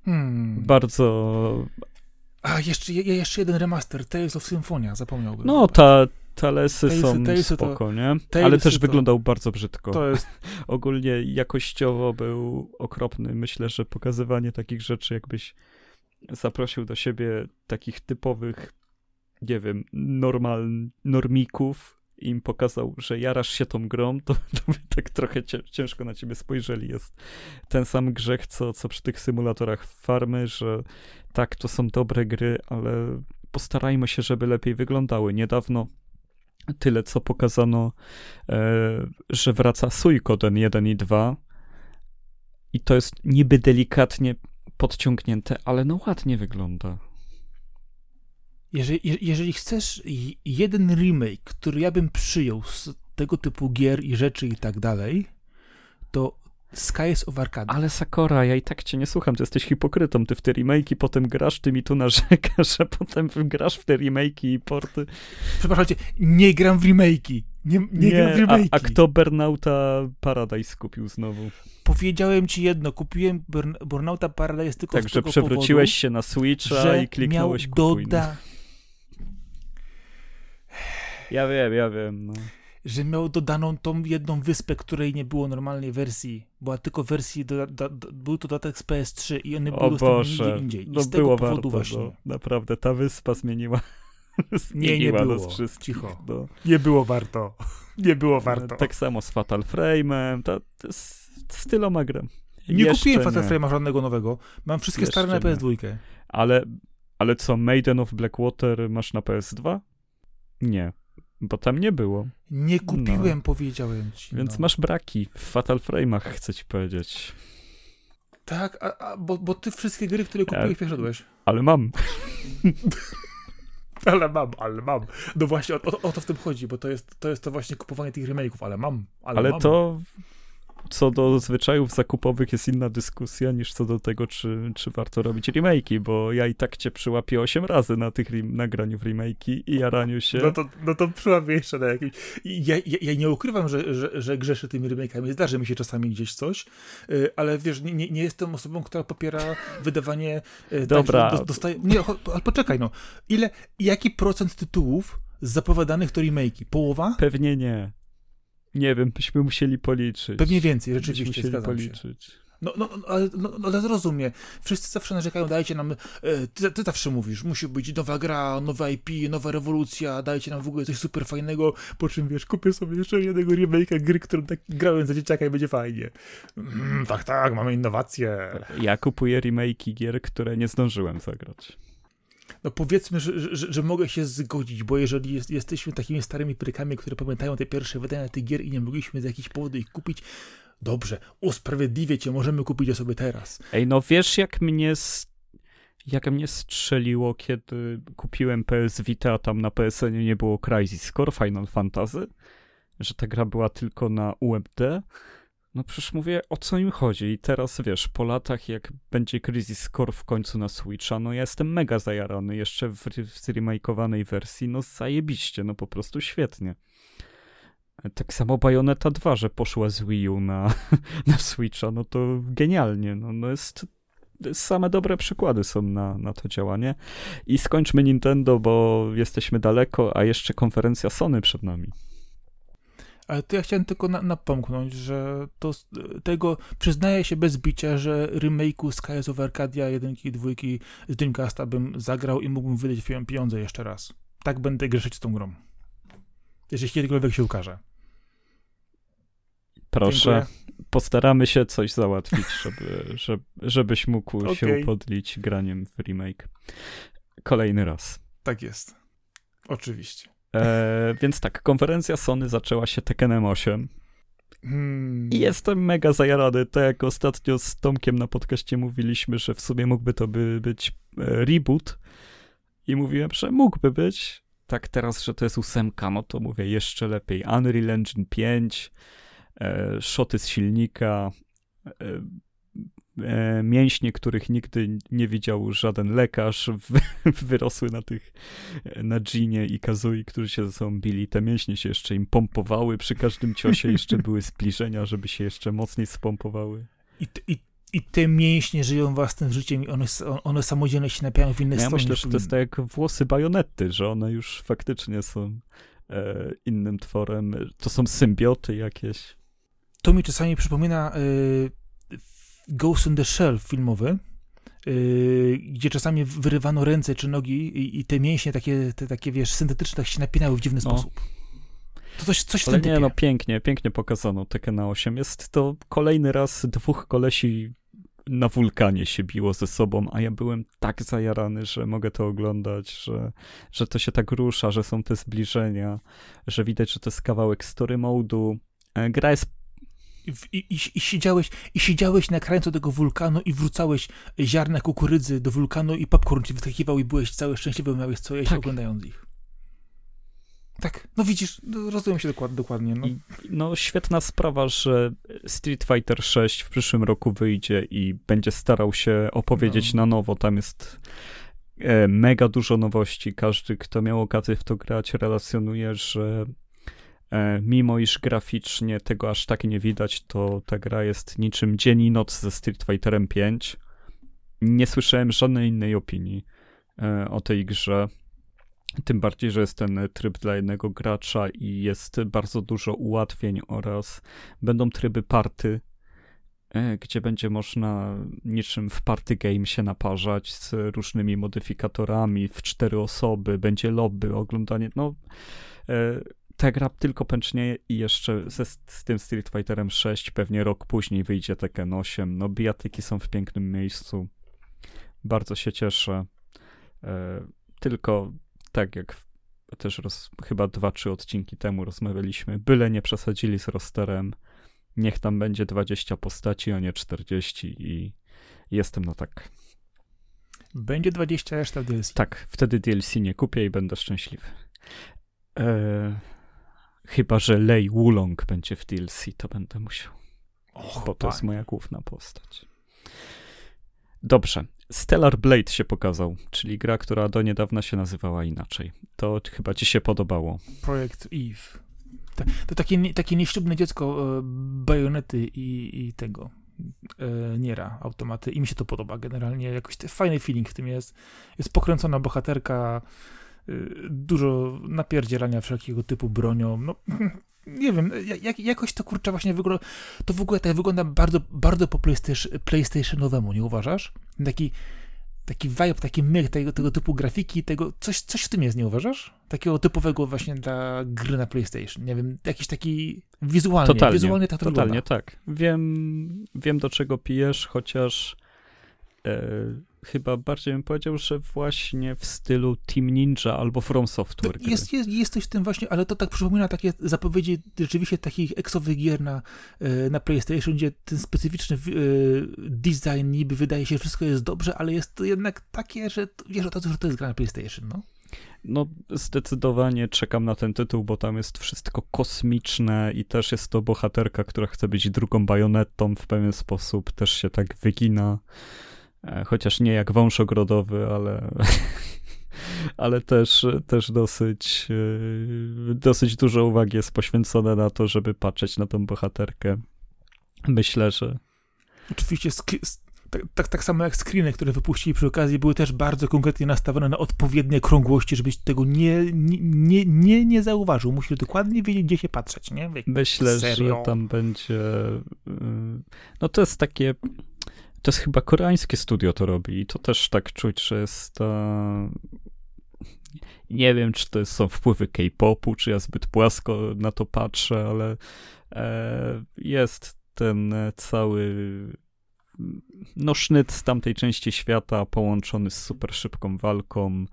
Hmm. Bardzo... A, jeszcze, jeszcze jeden remaster, Tales of Symphonia, zapomniałbym. No, ta, talesy Talesy- są talesy to- spoko, nie? talesy Ale też to- wyglądał bardzo brzydko. To jest, Ogólnie jakościowo był okropny. Myślę, że pokazywanie takich rzeczy, jakbyś zaprosił do siebie takich typowych, nie wiem, normal, normików i im pokazał, że jarasz się tą grą, to, to by tak trochę ciężko na ciebie spojrzeli. Jest ten sam grzech, co, co przy tych symulatorach farmy, że tak, to są dobre gry, ale postarajmy się, żeby lepiej wyglądały. Niedawno tyle, co pokazano, e, że wraca Suikoden 1 i 2 i to jest niby delikatnie podciągnięte, ale no ładnie wygląda. jeżeli, je- jeżeli chcesz jeden remake, który ja bym przyjął z tego typu gier i rzeczy i tak dalej, to Skies of Arcadia. Ale Sakora, ja i tak cię nie słucham, ty jesteś hipokrytą, ty w te remake'i potem grasz, ty mi tu narzekasz, że potem grasz w te remake'i i porty. Przepraszam cię, nie gram w remake'i. Nie, nie, gram w a, remake'i. a kto Burnouta Paradise kupił znowu? Powiedziałem ci jedno, kupiłem Burn, Burnouta Paradise tylko z Także tego przewróciłeś powodu, się na Switcha i kliknąłeś miał kupuj. doda, Ja wiem, ja wiem. No. Że miał dodaną tą jedną wyspę, której nie było normalnej wersji. Była tylko wersji, do, do, do, był to dodatek z PS3 i one były O dostępne Boże, nigdzie indziej. I no z tego było powodu warto, właśnie. no, naprawdę, ta wyspa zmieniła, Nie, nie było. Cicho. No. Nie było warto. Nie było warto. Tak samo z Fatal Frame'em, to, to z, z tyloma nie Jeszcze kupiłem Fatal. Frame'a żadnego nowego. Mam wszystkie Jeszcze stare na nie. PS2. Ale, ale co, Maiden of Blackwater masz na PS2? Nie, bo tam nie było. Nie kupiłem, powiedziałem ci. No. Więc no. masz braki w Fatal Frame'ach, chcę ci powiedzieć. Tak, a, a, bo, bo ty wszystkie gry, które kupiłeś, przeszedłeś. Ale mam. Ale mam, ale mam. No właśnie, o, o, o to w tym chodzi, bo to jest, to jest to właśnie kupowanie tych remake'ów, ale mam, ale, Ale mam. to co do zwyczajów zakupowych jest inna dyskusja niż co do tego, czy, czy warto robić remake'i, bo ja i tak cię przyłapię 8 razy na tych nagraniu w remake'i i jaraniu się. No to, no to przyłapie jeszcze na jakimś... Ja, ja, ja nie ukrywam, że, że, że grzeszę tymi remake'ami. Zdarzy mi się czasami gdzieś coś, y, ale wiesz, nie, nie- jestem osobą, która popiera wydawanie... y, Dobra. Tak, dostaje... Nie, ale poczekaj, no. Ile, jaki procent tytułów zapowiadanych to remake'i? Połowa? Pewnie nie. Nie wiem, byśmy musieli policzyć. Pewnie więcej, Byśmy rzeczywiście, musieli zgadzam się. policzyć. No, no, no, ale, no, no, ale zrozum mnie. Wszyscy zawsze narzekają, dajcie nam, e, ty, ty zawsze mówisz, musi być nowa gra, nowa IP, nowa rewolucja, dajcie nam w ogóle coś super fajnego, po czym wiesz, kupię sobie jeszcze jednego remake'a gry, którą tak grałem za dzieciaka i będzie fajnie. Mm, tak, tak, mamy innowacje. Ja kupuję remake'i gier, które nie zdążyłem zagrać. No powiedzmy, że, że, że mogę się zgodzić, bo jeżeli jest, jesteśmy takimi starymi prykami, które pamiętają te pierwsze wydania tych gier i nie mogliśmy z jakichś powodów ich kupić, dobrze, usprawiedliwię cię, możemy kupić je sobie teraz. Ej, no wiesz jak mnie jak mnie strzeliło, kiedy kupiłem PS Vita, a tam na PSN nie było Crisis Core Final Fantasy? Że ta gra była tylko na UMD? No przecież mówię, o co im chodzi? I teraz wiesz, po latach jak będzie Crisis Core w końcu na Switcha, no ja jestem mega zajarany, jeszcze w, w zremakeowanej wersji, no zajebiście, no po prostu świetnie. Tak samo Bayonetta 2, że poszła z Wii U na, na Switcha, no to genialnie, no, no jest same dobre przykłady są na, na to działanie. I skończmy Nintendo, bo jesteśmy daleko, a jeszcze konferencja Sony przed nami. Ale to ja chciałem tylko na, napomknąć, że to tego przyznaję się bez bicia, że remake'u Skies of Arcadia 1 i 2 z Dreamcasta bym zagrał i mógłbym wydać pie- pieniądze jeszcze raz. Tak będę grzeszyć z tą grą. Jeśli kiedykolwiek się ukaże. Proszę, Dziękuję. postaramy się coś załatwić, żeby, żeby, żebyś mógł się Okej. upodlić graniem w remake. Kolejny raz. Tak jest. Oczywiście. E, więc tak, konferencja Sony zaczęła się Tekkenem 8. Hmm. I jestem mega zajarany. Tak jak ostatnio z Tomkiem na podcaście mówiliśmy, że w sumie mógłby to by być e, reboot. I mówiłem, że mógłby być. Tak teraz, że to jest ósemka, no to mówię jeszcze lepiej. Unreal Engine 5, e, szoty z silnika, e, e, mięśnie, których nigdy nie widział żaden lekarz, wyrosły na tych, na Ginie i Kazui, którzy się ze sobą bili. Te mięśnie się jeszcze im pompowały przy każdym ciosie, jeszcze były zbliżenia, żeby się jeszcze mocniej spompowały. I, i, i te mięśnie żyją własnym życiem i one, one samodzielnie się napiają w inne ja strony. Myślę, że to jest tak jak włosy bajonety, że one już faktycznie są e, innym tworem. To są symbioty jakieś. To mi czasami przypomina y, Ghost in the Shell filmowy, y, gdzie czasami wyrywano ręce czy nogi i, i te mięśnie takie, te, takie, wiesz, syntetyczne tak się napinały w dziwny no. sposób. To coś, coś w tym nie, typie. no pięknie, pięknie pokazano Tekkena 8. Jest to kolejny raz dwóch kolesi na wulkanie się biło ze sobą, a ja byłem tak zajarany, że mogę to oglądać, że, że to się tak rusza, że są te zbliżenia, że widać, że to jest kawałek story modu. E, gra jest i, i, i, siedziałeś, I siedziałeś na krańcu tego wulkanu i wrzucałeś ziarna kukurydzy do wulkanu i popcorn ci wyskakiwał i byłeś cały szczęśliwy, miałeś co jeść tak. oglądając ich. Tak, no widzisz, no, rozumiem się dokładnie. dokładnie no. I, no świetna sprawa, że Street Fighter 6 w przyszłym roku wyjdzie i będzie starał się opowiedzieć no. na nowo. Tam jest e, mega dużo nowości. Każdy, kto miał okazję w to grać, relacjonuje, że mimo iż graficznie tego aż tak nie widać, to ta gra jest niczym dzień i noc ze Street Fighterem 5. Nie słyszałem żadnej innej opinii e, o tej grze. Tym bardziej, że jest ten tryb dla jednego gracza i jest bardzo dużo ułatwień oraz będą tryby party, e, gdzie będzie można niczym w party game się naparzać z różnymi modyfikatorami w cztery osoby, będzie lobby, oglądanie, no e, ta gra tylko pęcznieje i jeszcze ze, z tym Street Fighterem 6 pewnie rok później wyjdzie Tekken 8, no bijatyki są w pięknym miejscu, bardzo się cieszę, e, tylko tak jak też roz, chyba dwa, trzy odcinki temu rozmawialiśmy, byle nie przesadzili z rosterem, niech tam będzie 20 postaci, a nie 40 i jestem na tak. Będzie 20 reszta DLC. Tak, wtedy DLC nie kupię i będę szczęśliwy. Eee, chyba, że Lei Wulong będzie w DLC, to będę musiał. Och, bo to jest moja główna postać. Dobrze. Stellar Blade się pokazał, czyli gra, która do niedawna się nazywała inaczej. To chyba ci się podobało. Projekt Eve. To, to takie, takie nieślubne dziecko e, bajonety i, i tego e, Niera, automaty i mi się to podoba generalnie. Jakoś fajny feeling w tym jest. Jest pokręcona bohaterka, dużo napierdzielania wszelkiego typu bronią. No, nie wiem, jak, jakoś to kurczę właśnie wygląda, to w ogóle tak wygląda bardzo, bardzo po PlayStation, PlayStationowemu, nie uważasz? Taki, taki vibe, taki myk tego, tego typu grafiki, tego, coś, coś w tym jest, nie uważasz? Takiego typowego właśnie dla gry na PlayStation, nie wiem, jakiś taki wizualnie, totalnie, wizualnie tak to Totalnie, wygląda. tak. Wiem, wiem do czego pijesz, chociaż e, chyba bardziej bym powiedział, że właśnie w stylu Team Ninja albo From Software. Jest, jest, jest coś w tym właśnie, ale to tak przypomina takie zapowiedzi rzeczywiście takich eksowych gier na, e, na PlayStation, gdzie ten specyficzny e, design niby wydaje się, że wszystko jest dobrze, ale jest to jednak takie, że wiesz od razu, że to jest gra na PlayStation, no. No, zdecydowanie czekam na ten tytuł, bo tam jest wszystko kosmiczne i też jest to bohaterka, która chce być drugą bajonetą w pewien sposób, też się tak wygina. E, chociaż nie jak wąż ogrodowy, ale, ale też, też dosyć, e, dosyć dużo uwagi jest poświęcone na to, żeby patrzeć na tą bohaterkę. Myślę, że. Oczywiście tak, tak, tak samo jak screeny, które wypuścili przy okazji, były też bardzo konkretnie nastawione na odpowiednie krągłości, żebyś tego nie, nie, nie, nie, nie zauważył. Musisz dokładnie wiedzieć, gdzie się patrzeć, nie? Myślę, Serio? że tam będzie. Y, no to jest takie to jest chyba koreańskie studio to robi i to też tak czuć, że jest ta... Nie wiem, czy to są wpływy K-popu, czy ja zbyt płasko na to patrzę, ale e, jest ten cały no sznyt z tamtej części świata połączony z super szybką walką,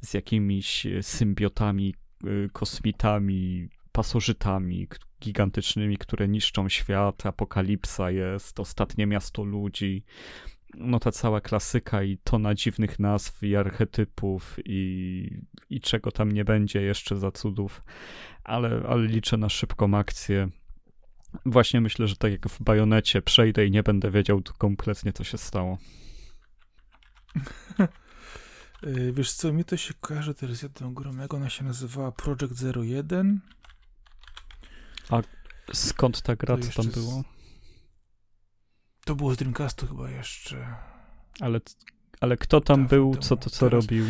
z jakimiś symbiotami, y, kosmitami, pasożytami gigantycznymi, które niszczą świat, apokalipsa jest, ostatnie miasto ludzi, no ta cała klasyka i tona dziwnych nazw i archetypów i, i czego tam nie będzie jeszcze za cudów, ale, ale liczę na szybką akcję. Właśnie myślę, że tak jak w bajonecie przejdę i nie będę wiedział kompletnie, co się stało. Y, wiesz co, mi to się kojarzy teraz jedną grą, jak ona się nazywała Project 01. A skąd ta gra, co tam było? To było z Dreamcastu chyba jeszcze. Ale, ale kto tam był, co to co teraz... robił?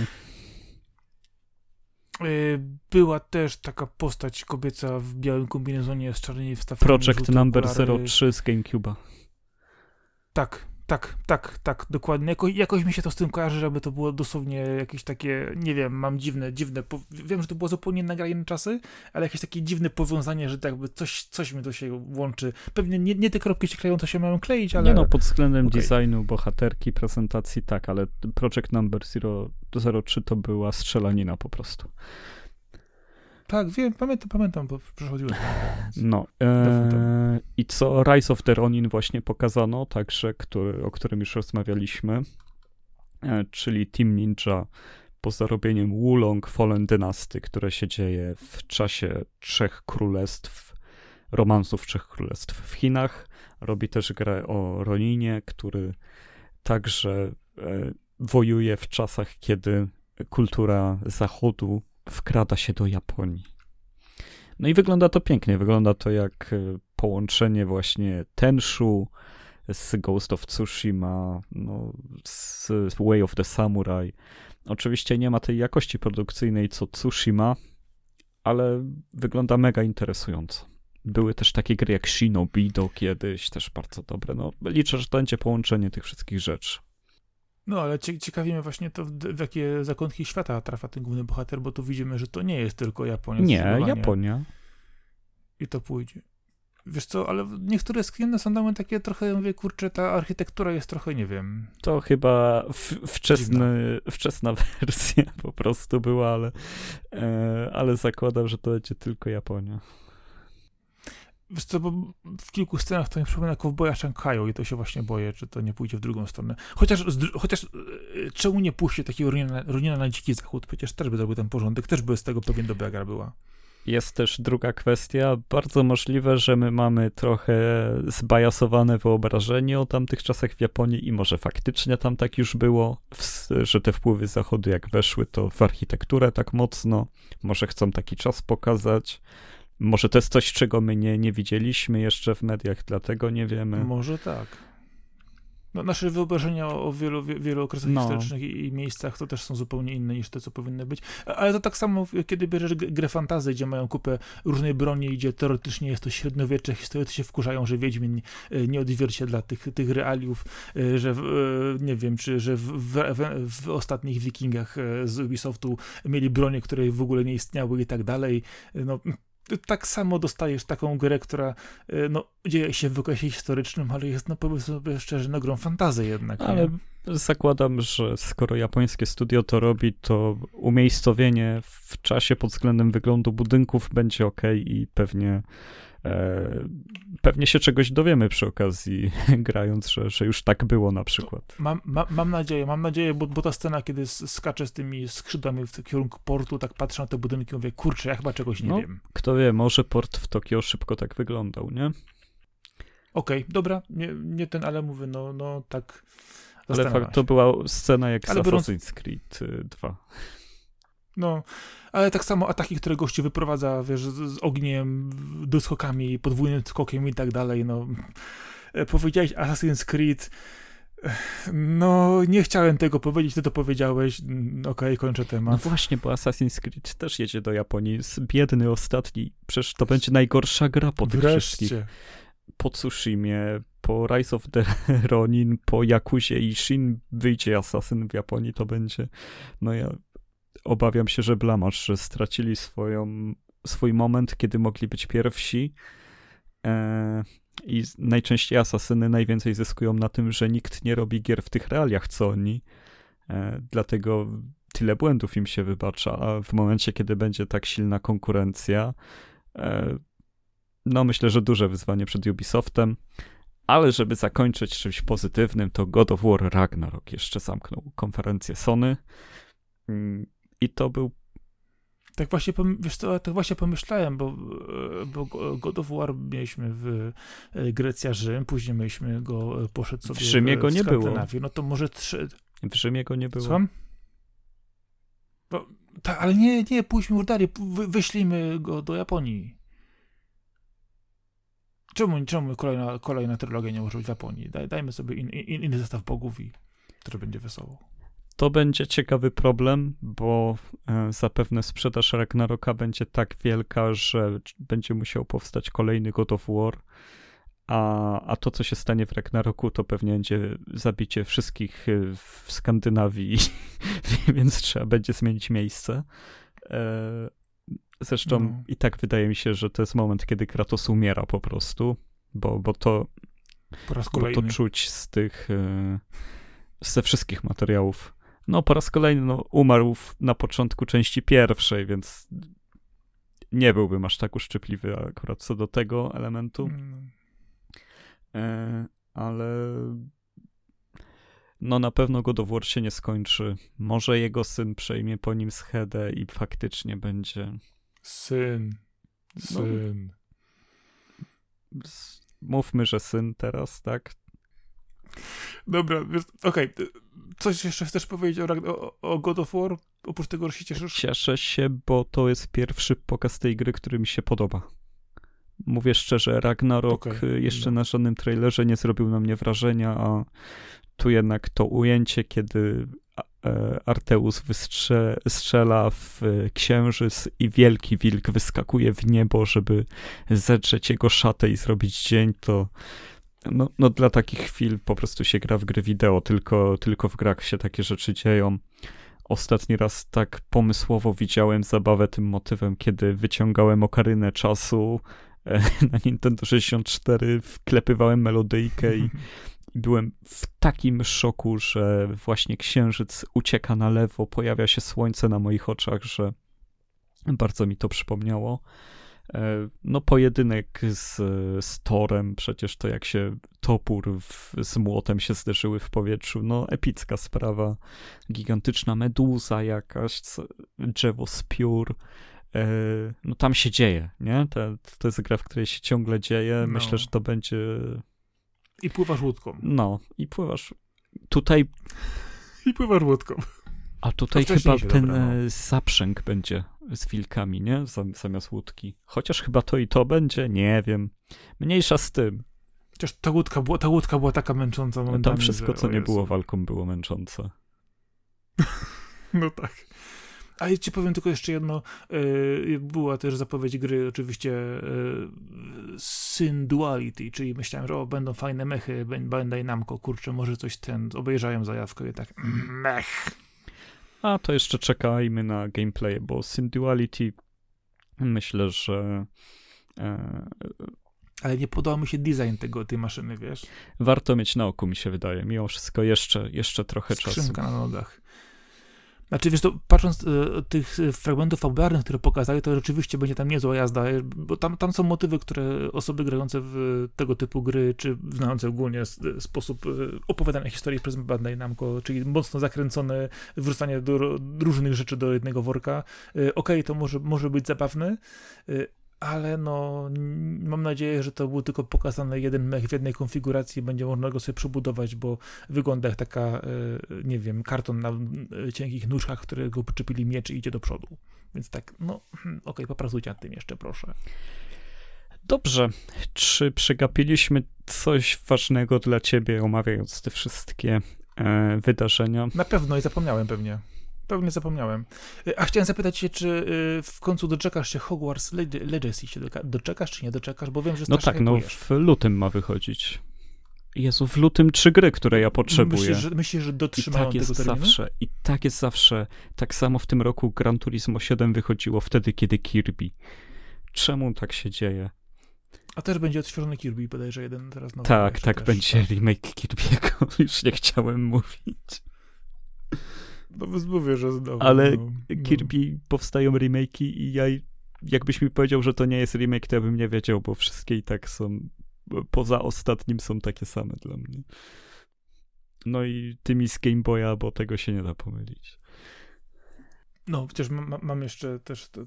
Y, była też taka postać kobieca w białym kombinezonie z czarnymi wstawkami. Project Number okulary. 03 z GameCube'a. Tak, tak, tak, tak, dokładnie. Jako, jakoś mi się to z tym kojarzy, żeby to było dosłownie jakieś takie, nie wiem, mam dziwne, dziwne, wiem, że to było zupełnie nagrane czasy, ale jakieś takie dziwne powiązanie, że tak jakby coś, coś mi to się łączy. Pewnie nie, nie te kropki się kleją, to się mają kleić, ale... Nie no, pod względem okay. designu, bohaterki, prezentacji tak, ale Project Number 03 to była strzelanina po prostu. Tak, wiem, pamiętam, pamiętam, bo przechodziłem. No. E, I co Rise of the Ronin właśnie pokazano, także, który, o którym już rozmawialiśmy, e, czyli Team Ninja po zarobieniem Wulong Fallen Dynasty, które się dzieje w czasie Trzech Królestw, romansów Trzech Królestw w Chinach. Robi też grę o Roninie, który także e, wojuje w czasach, kiedy kultura zachodu wkrada się do Japonii. No i wygląda to pięknie. Wygląda to jak e, połączenie właśnie Tenshu z Ghost of Tsushima, no, z Way of the Samurai. Oczywiście nie ma tej jakości produkcyjnej co Tsushima, ale wygląda mega interesująco. Były też takie gry jak Shinobi do kiedyś, też bardzo dobre. No, liczę, że to będzie połączenie tych wszystkich rzeczy. No, ale ciekawi mnie właśnie to, w, jakie zakątki świata trafia ten główny bohater, bo tu widzimy, że to nie jest tylko Japonia. Nie, Japonia. I to pójdzie. Wiesz co, ale niektóre skiny są tam takie trochę, mówię, kurczę, ta architektura jest trochę, nie wiem. To chyba wczesny, wczesna wersja po prostu była, ale, e, ale zakładam, że to będzie tylko Japonia. Wiesz co, bo w kilku scenach to mi przypomina Kowboja Shanghaiu i to się właśnie boję, czy to nie pójdzie w drugą stronę. Chociaż, chociaż e, czemu nie puści takiego Runina, na dziki zachód? Przecież też by zrobił ten porządek, też by z tego pewien dobra gra była. Jest też druga kwestia. Bardzo możliwe, że my mamy trochę zbajasowane wyobrażenie o tamtych czasach w Japonii i może faktycznie tam tak już było, że te wpływy zachodu jak weszły to w architekturę tak mocno. Może chcą taki czas pokazać. Może to jest coś, czego my nie, nie widzieliśmy jeszcze w mediach, dlatego nie wiemy. Może tak. No, nasze wyobrażenia o, wielu, wielu okresach no. historycznych i, i, miejscach to też są zupełnie inne niż te, co powinny być. Ale to tak samo, kiedy bierzesz grę fantazy, gdzie mają kupę różnej broni, gdzie teoretycznie jest to średniowiecze, historycy się wkurzają, że Wiedźmin e, nie odzwierciedla tych, tych realiów, e, że e, nie wiem, czy że w, w, w ostatnich Wikingach z Ubisoftu mieli bronie, które w ogóle nie istniały i tak dalej. No, tak samo dostajesz taką grę, która e, no, dzieje się w okresie historycznym, ale jest, no powiedzmy sobie szczerze, no grą fantazy jednak. Ale nie? zakładam, że skoro japońskie studio to robi, to umiejscowienie w czasie pod względem wyglądu budynków będzie ok i pewnie pewnie się czegoś dowiemy przy okazji, grając, że, że już tak było na przykład. Mam, ma, mam nadzieję, mam nadzieję, bo, bo ta scena, kiedy skacze z tymi skrzydłami w kierunku portu, tak patrzę na te budynki i mówię, kurczę, ja chyba czegoś nie no, wiem. Kto wie, może port w Tokio szybko tak wyglądał, nie? Okej, okay, dobra, nie, nie ten, ale mówię, no, no tak. Ale fakt, to była scena jak ale z biorąc... Assassin's Creed 2. No, ale tak samo ataki, które gości wyprowadza, wiesz, z, z ogniem, doskokami, podwójnym skokiem i tak dalej, no. E, powiedziałeś Assassin's Creed, no, nie chciałem tego powiedzieć, ty to powiedziałeś. Mm, okej, okay, kończę temat. No właśnie, bo Assassin's Creed też jedzie do Japonii. Biedny ostatni. Przecież to będzie najgorsza gra po tych Wreszcie. wszystkich. Po Tsushimie, po Rise of the Ronin, po Yakuzie i Shin wyjdzie Assassin w Japonii, to będzie. No ja obawiam się, że blamasz, że stracili swoją, swój moment, kiedy mogli być pierwsi. E, I najczęściej asasyny najwięcej zyskują na tym, że nikt nie robi gier w tych realiach, co oni. E, dlatego tyle błędów im się wybacza, a w momencie, kiedy będzie tak silna konkurencja, e, no myślę, że duże wyzwanie przed Ubisoftem. Ale żeby zakończyć czymś pozytywnym, to God of War Ragnarok jeszcze zamknął konferencję Sony. I to był Tak właśnie, wiesz co, tak właśnie pomyślałem, bo, bo God of War mieliśmy w e, Grecja Rzym, później mieliśmy go, e, poszedł sobie w Rzymie go nie było. No to może trzy... W Rzymie go nie było. Słucham? tak, ale nie, nie, pójdźmy już dalej, wy, wyślijmy go do Japonii. Czemu, czemu kolejna, kolejna trylogia nie może być w Japonii? Daj, dajmy sobie in, in, inny zestaw bogów i który będzie wesoło. To będzie ciekawy problem, bo e, zapewne sprzedaż Ragnaroka będzie tak wielka, że będzie musiał powstać kolejny God of War. A, a to, co się stanie w Ragnaroku, to pewnie będzie zabicie wszystkich e, w Skandynawii, więc trzeba będzie zmienić miejsce. E, zresztą no. i tak wydaje mi się, że to jest moment, kiedy Kratos umiera po prostu, bo, bo to po raz kolejny. Bo to czuć z tych, ze wszystkich materiałów no po raz kolejny no, umarł na początku części pierwszej, więc nie byłbym aż tak uszczypliwy akurat co do tego elementu. Mm. E, ale no na pewno God of War się nie skończy. Może jego syn przejmie po nim schedę i faktycznie będzie... Syn. No. Syn. No, mówmy, że syn teraz, tak? Dobra, okej. Okay. Coś jeszcze chcesz powiedzieć o, o, o, God of War? Oprócz tego, że się cieszysz? Cieszę się, bo to jest pierwszy pokaz tej gry, który mi się podoba. Mówię szczerze, Ragnarok okay. jeszcze no. na żadnym trailerze nie zrobił na mnie wrażenia, a tu jednak to ujęcie, kiedy e, Arteus wystrze, strzela w księżyc i wielki wilk wyskakuje w niebo, żeby zedrzeć jego szatę i zrobić dzień, to no, no dla takich chwil po prostu się gra w gry wideo, tylko, tylko w grach się takie rzeczy dzieją. Ostatni raz tak pomysłowo widziałem zabawę tym motywem, kiedy wyciągałem okarynę czasu e, na Nintendo 64, wklepywałem melodyjkę i, i byłem w takim szoku, że właśnie księżyc ucieka na lewo, pojawia się słońce na moich oczach, że bardzo mi to przypomniało. E, no, pojedynek z, z Torem, przecież to jak się topór w, z młotem się zderzyły w powietrzu, no epicka sprawa. Gigantyczna meduza jakaś, drzewo z piór. E, no tam się dzieje, nie? To, to jest gra, w której się ciągle dzieje. No. Myślę, że to będzie... I pływasz łódką. No, i pływasz... Tutaj... I pływasz łódką. A tutaj chyba ten dobra, no. E, zaprzęg będzie z wilkami, nie? Zamiast łódki. Chociaż chyba to i to będzie, nie wiem. Mniejsza z tym. Chociaż ta łódka, była, ta łódka była taka męcząca momentami, Tam wszystko, co nie było walką, było męczące. no tak. A ja ci powiem tylko jeszcze jedno. Yy, była też zapowiedź gry, oczywiście yy, Syn Duality, czyli myślałem, że o, będą fajne mechy, Bandai Namco, kurczę, może coś ten, obejrzałem zajawkę i tak, mech. A to jeszcze czekajmy na gameplay, bo Sim Duality myślę, że. E, ale nie podoba mi się design tego, tej maszyny, wiesz? Warto mieć na oku, mi się wydaje. Mimo wszystko jeszcze, jeszcze trochę Skrzynka czasu. na nogach. Znaczy, wiesz, to patrząc e, tych fragmentów fabularnych, które pokazali, to rzeczywiście będzie tam niezła jazda, bo tam, tam są motywy, które osoby grające w tego typu gry, czy znające ogólnie sposób e, opowiadania historii przez Bandai Namco, czyli mocno zakręcone wrzucanie do różnych rzeczy do jednego worka, e, okej, okay, to może, może być zabawne, ale no mam nadzieję, że to był tylko pokazany jeden mech w jednej konfiguracji, będzie można go sobie przebudować, bo wygląda jak taka, e, nie wiem, karton na e, cienkich nóżkach, którego przyczepili miecz i idzie do przodu. Więc tak, no hmm, okej, okay, popracujcie nad tym jeszcze, proszę. Dobrze. Czy przegapiliśmy coś ważnego dla ciebie, omawiając te wszystkie e, wydarzenia? Na pewno i zapomniałem pewnie. Pewnie zapomniałem. Y, a chciałem zapytać się, czy y, w końcu doczekasz się Hogwarts Legacy? Się doczekasz, czy nie doczekasz? Bo wiem, że No tak, no w lutym ma wychodzić. Jezu, w lutym trzy gry, które ja potrzebuję. Myślisz, że, myślisz, że dotrzymają I tak jest terminu? zawsze. I tak jest zawsze. Tak samo w tym roku Gran Turismo 7 wychodziło wtedy, kiedy Kirby. Czemu tak się dzieje? A też będzie odświeżony Kirby, bodajże jeden teraz nowy. Tak, tak, będzie tak. remake Kirby'ego. Już nie chciałem mówić. No mówię, że znowu. Ale no, no. Kirby powstają remake'i i ja jakbyś mi powiedział, że to nie jest remake, to ja bym nie wiedział, bo wszystkie i tak są poza ostatnim są takie same dla mnie. No i tymi z Game Boya, bo tego się nie da pomylić. No, przecież ma, mam jeszcze też to,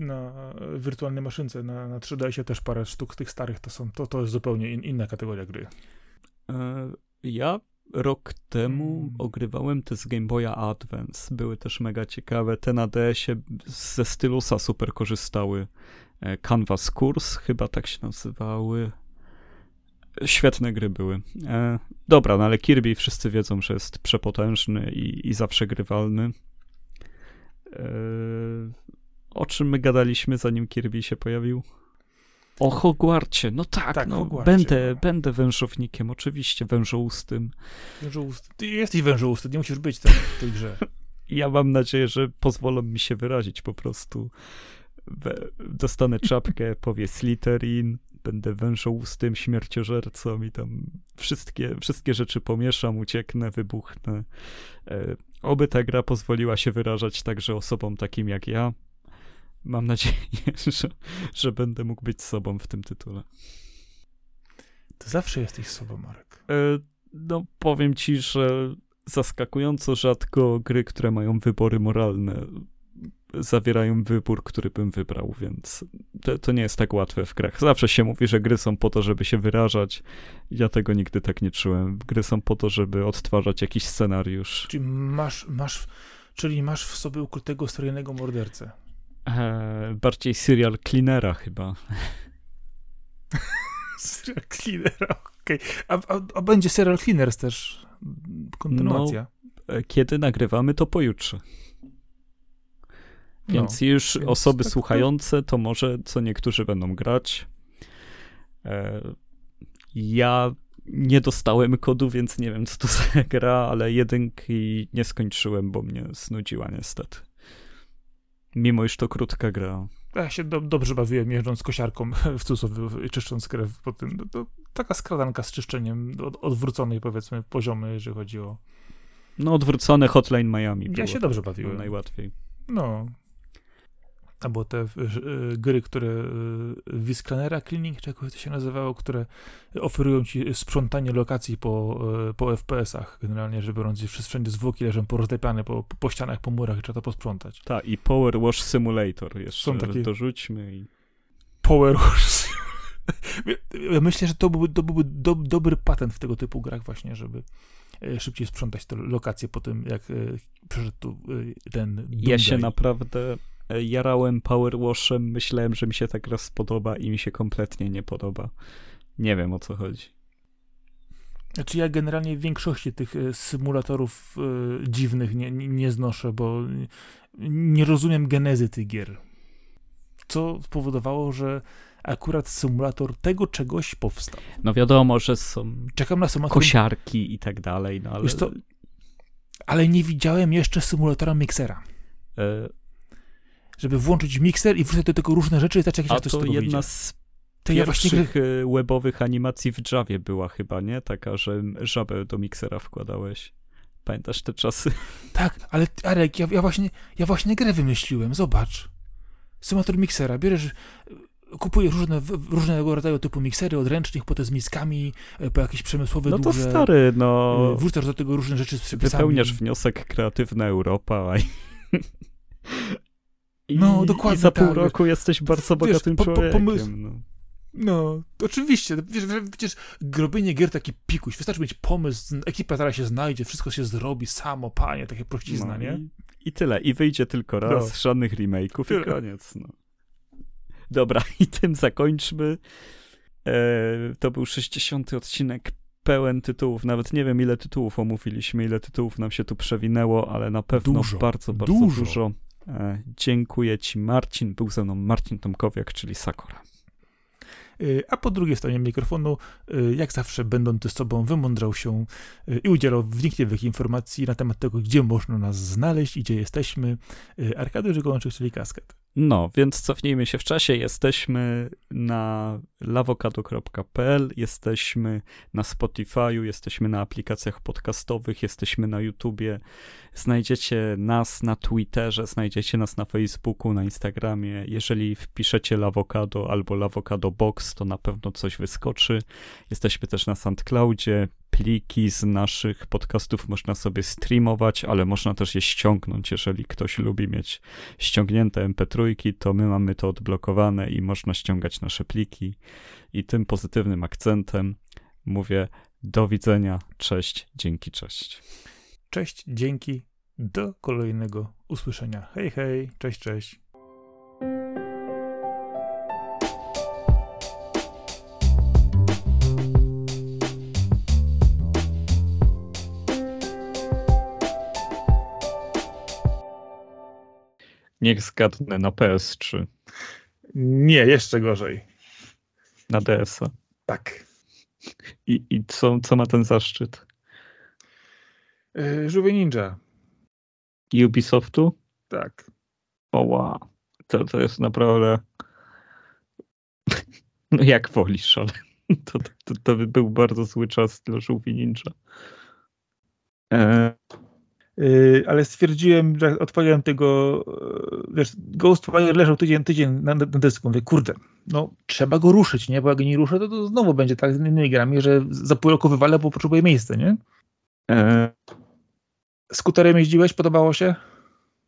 na wirtualnej maszynce, na, na 3DS-ie też parę sztuk tych starych, to są, to, to jest zupełnie in, inna kategoria gry. E, ja rok temu hmm. ogrywałem te z Game Boya Advance. Były też mega ciekawe. Te na DS-ie ze stylusa super korzystały. E, Canvas Course chyba tak się nazywały. Świetne gry były. E, dobra, no ale Kirby wszyscy wiedzą, że jest przepotężny i, i zawsze grywalny. E, o czym my gadaliśmy, zanim Kirby się pojawił? O Hogwarcie, no tak, tak no, będę, no. będę wężownikiem, oczywiście, wężoustym. Wężousty. Ty jesteś wężousty, nie musisz być tam w tej grze. ja mam nadzieję, że pozwolą mi się wyrazić po prostu. Dostanę czapkę, powie Slytherin, będę wężoustym śmierciożercą i tam wszystkie, wszystkie rzeczy pomieszam, ucieknę, wybuchnę. E, oby ta gra pozwoliła się wyrażać także osobom takim jak ja. Mam nadzieję, że, że będę mógł być sobą w tym tytule. Ty zawsze jesteś sobą, Marek. E, no, powiem ci, że zaskakująco rzadko gry, które mają wybory moralne, zawierają wybór, który bym wybrał, więc to, to, nie jest tak łatwe w grach. Zawsze się mówi, że gry są po to, żeby się wyrażać. Ja tego nigdy tak nie czułem. Gry są po to, żeby odtwarzać jakiś scenariusz. Czyli masz, masz, czyli masz w sobie ukrytego seryjnego mordercę. Eee, bardziej serial cleanera chyba. serial cleanera, okej. Okay. A, a, a, będzie serial cleaners też? Kontynuacja. No, e, kiedy nagrywamy, to pojutrze. Więc no, już więc osoby tak słuchające, to może co niektórzy będą grać. E, ja nie dostałem kodu, więc nie wiem, co to za gra, ale jedynki nie skończyłem, bo mnie znudziła niestety. Mimo iż to krótka gra. Ja się do, dobrze bawiłem jeżdżąc kosiarką w cudzysłowie, czyszcząc krew po tym. To, to taka skradanka z czyszczeniem od, odwróconej powiedzmy poziomy, jeżeli chodzi o... No odwrócone Hotline Miami. Ja się dobrze bawiłem. Najłatwiej. No, albo te y, gry, które y, Wisklanera Cleaning, czy jakoś to się nazywało, które oferują ci sprzątanie lokacji po, y, po FPS-ach, generalnie, że biorąc wszędzie zwłoki leżą porozlepiane po, po ścianach, po murach i trzeba to posprzątać. Tak, i Power Wash Simulator jeszcze Są takie... dorzućmy. I... Power Wash Ja myślę, że to byłby, to byłby do, dobry patent w tego typu grach właśnie, żeby e, szybciej sprzątać te lokacje po tym, jak e, przeszedł tu e, ten Ja się naprawdę jarałem powerwashem, myślałem, że mi się tak raz spodoba i mi się kompletnie nie podoba. Nie wiem o co chodzi. Znaczy ja generalnie w większości tych e, symulatorów y, dziwnych nie, nie znoszę, bo nie rozumiem genezy tych gier. Co spowodowało, że akurat symulator tego czegoś powstał. No wiadomo, że są Czekam na symulator... kosiarki i tak dalej, no ale... Co? Ale nie widziałem jeszcze symulatora miksera. E żeby włączyć mikser i wrzucić do tego różne rzeczy i zobaczyć, jak to z tego jedna z to pierwszych ja właśnie... webowych animacji w Javie była chyba, nie? Taka, że żabę do miksera wkładałeś. Pamiętasz te czasy? Tak, ale Arek, ja, ja, właśnie, ja właśnie grę wymyśliłem, zobacz. Symulator miksera, bierzesz, kupujesz różne, różnego rodzaju typu miksery odręcznych, potem z miskami, e, po jakieś przemysłowe No to duże, stary, no. Wrzucasz do tego różne rzeczy z przepisami. Wypełniasz wniosek Kreatywna Europa, I, no, dokładnie. I za pół tak. roku jesteś bardzo bogatym Wiesz, po, po, człowiekiem. No. No, oczywiście. Wiesz, przecież robienie gier taki pikuś. Wystarczy mieć pomysł, ekipa zaraz się znajdzie, wszystko się zrobi samo, panie, takie prościzna, no, nie? I, I, tyle. I wyjdzie tylko raz, no. żadnych remake'ów i koniec, no. Dobra, i tym zakończmy. E, to był 60. odcinek pełen tytułów. Nawet nie wiem, ile tytułów omówiliśmy, ile tytułów nam się tu przewinęło, ale na pewno dużo, bardzo, bardzo dużo. dużo. E, dziękuję Ci, Marcin. Był ze mną Marcin Tomkowiak, czyli Sakura. E, a po drugiej stronie mikrofonu, e, jak zawsze, będący sobą, wymądrzał się i udzielał wnikliwych informacji na temat tego, gdzie można nas znaleźć i gdzie jesteśmy. Arkadiusz Gołączyk, czyli Kasket. No, więc cofnijmy się w czasie. Jesteśmy na lawokado.pl, jesteśmy na Spotify'u, jesteśmy na aplikacjach podcastowych, jesteśmy na YouTubie, znajdziecie nas na Twitterze, znajdziecie nas na Facebooku, na Instagramie. Jeżeli wpiszecie Lawokado albo Lawokado Box, to na pewno coś wyskoczy. Jesteśmy też na SoundCloudzie, pliki z naszych podcastów można sobie streamować, ale można też je ściągnąć. Jeżeli ktoś lubi mieć ściągnięte MP3, to my mamy to odblokowane i można ściągać nasze pliki. I tym pozytywnym akcentem mówię do widzenia, cześć, dzięki, cześć. Cześć, dzięki, do kolejnego usłyszenia. Hej, hej, cześć, cześć. Niech zgadnę na PS3. Nie, jeszcze gorzej. Na DS-a. Tak. I, i co, co ma ten zaszczyt? Yy, Żółwie Ninja. Ubisoftu? Tak. O wow. To, to jest naprawdę... No jak wolisz, ale to, to, to by był bardzo zły czas dla Żółwi Ninja. E... Yy, ale stwierdziłem, że odpaliłem tego, wiesz, Ghostwire leżał tydzień, tydzień na, na dysku. Mówię, kurde, no trzeba go ruszyć, nie? Bo jak nie ruszę, to, to znowu będzie tak z innymi grami, że za pół roku wywalę, bo potrzebuję miejsca, nie? E... Skuterem jeździłeś? Podobało się?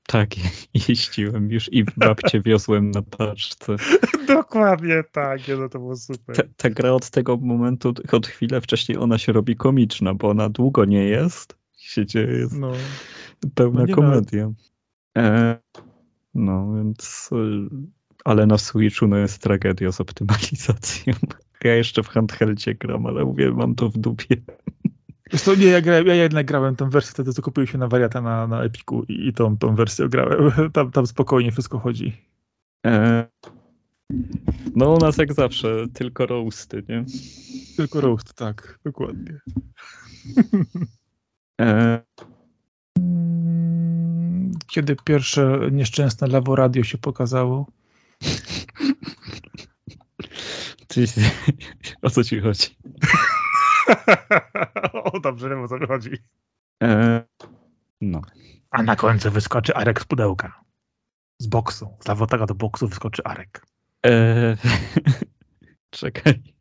Tak, jeździłem już i babcię wiozłem na paczce. Dokładnie tak, no to było super. Ta, ta gra od tego momentu, od chwilę wcześniej ona się robi komiczna, bo ona długo nie jest się dzieje. No. Pełna no komedia. E, no więc. E, ale na Switchu no jest tragedia z optymalizacją. Ja jeszcze w handheldzie gram, ale mówię, mam to w dupie. Wiesz to nie, ja, grałem, ja jednak grałem tą wersję wtedy, co kupiłem się na wariata na, na Epiku i, i tą, tą wersję grałem. Tam, tam spokojnie wszystko chodzi. E, no u nas jak zawsze, tylko roasty, nie? Tylko roast, tak, dokładnie. E... Kiedy pierwsze nieszczęsne laboradio się pokazało? Ty, o co ci chodzi? o, dobrze wiem o co mi chodzi. E... No. A na końcu wyskoczy Arek z pudełka. Z boksu. Z lawotaka do boksu wyskoczy Arek. E... Czekaj.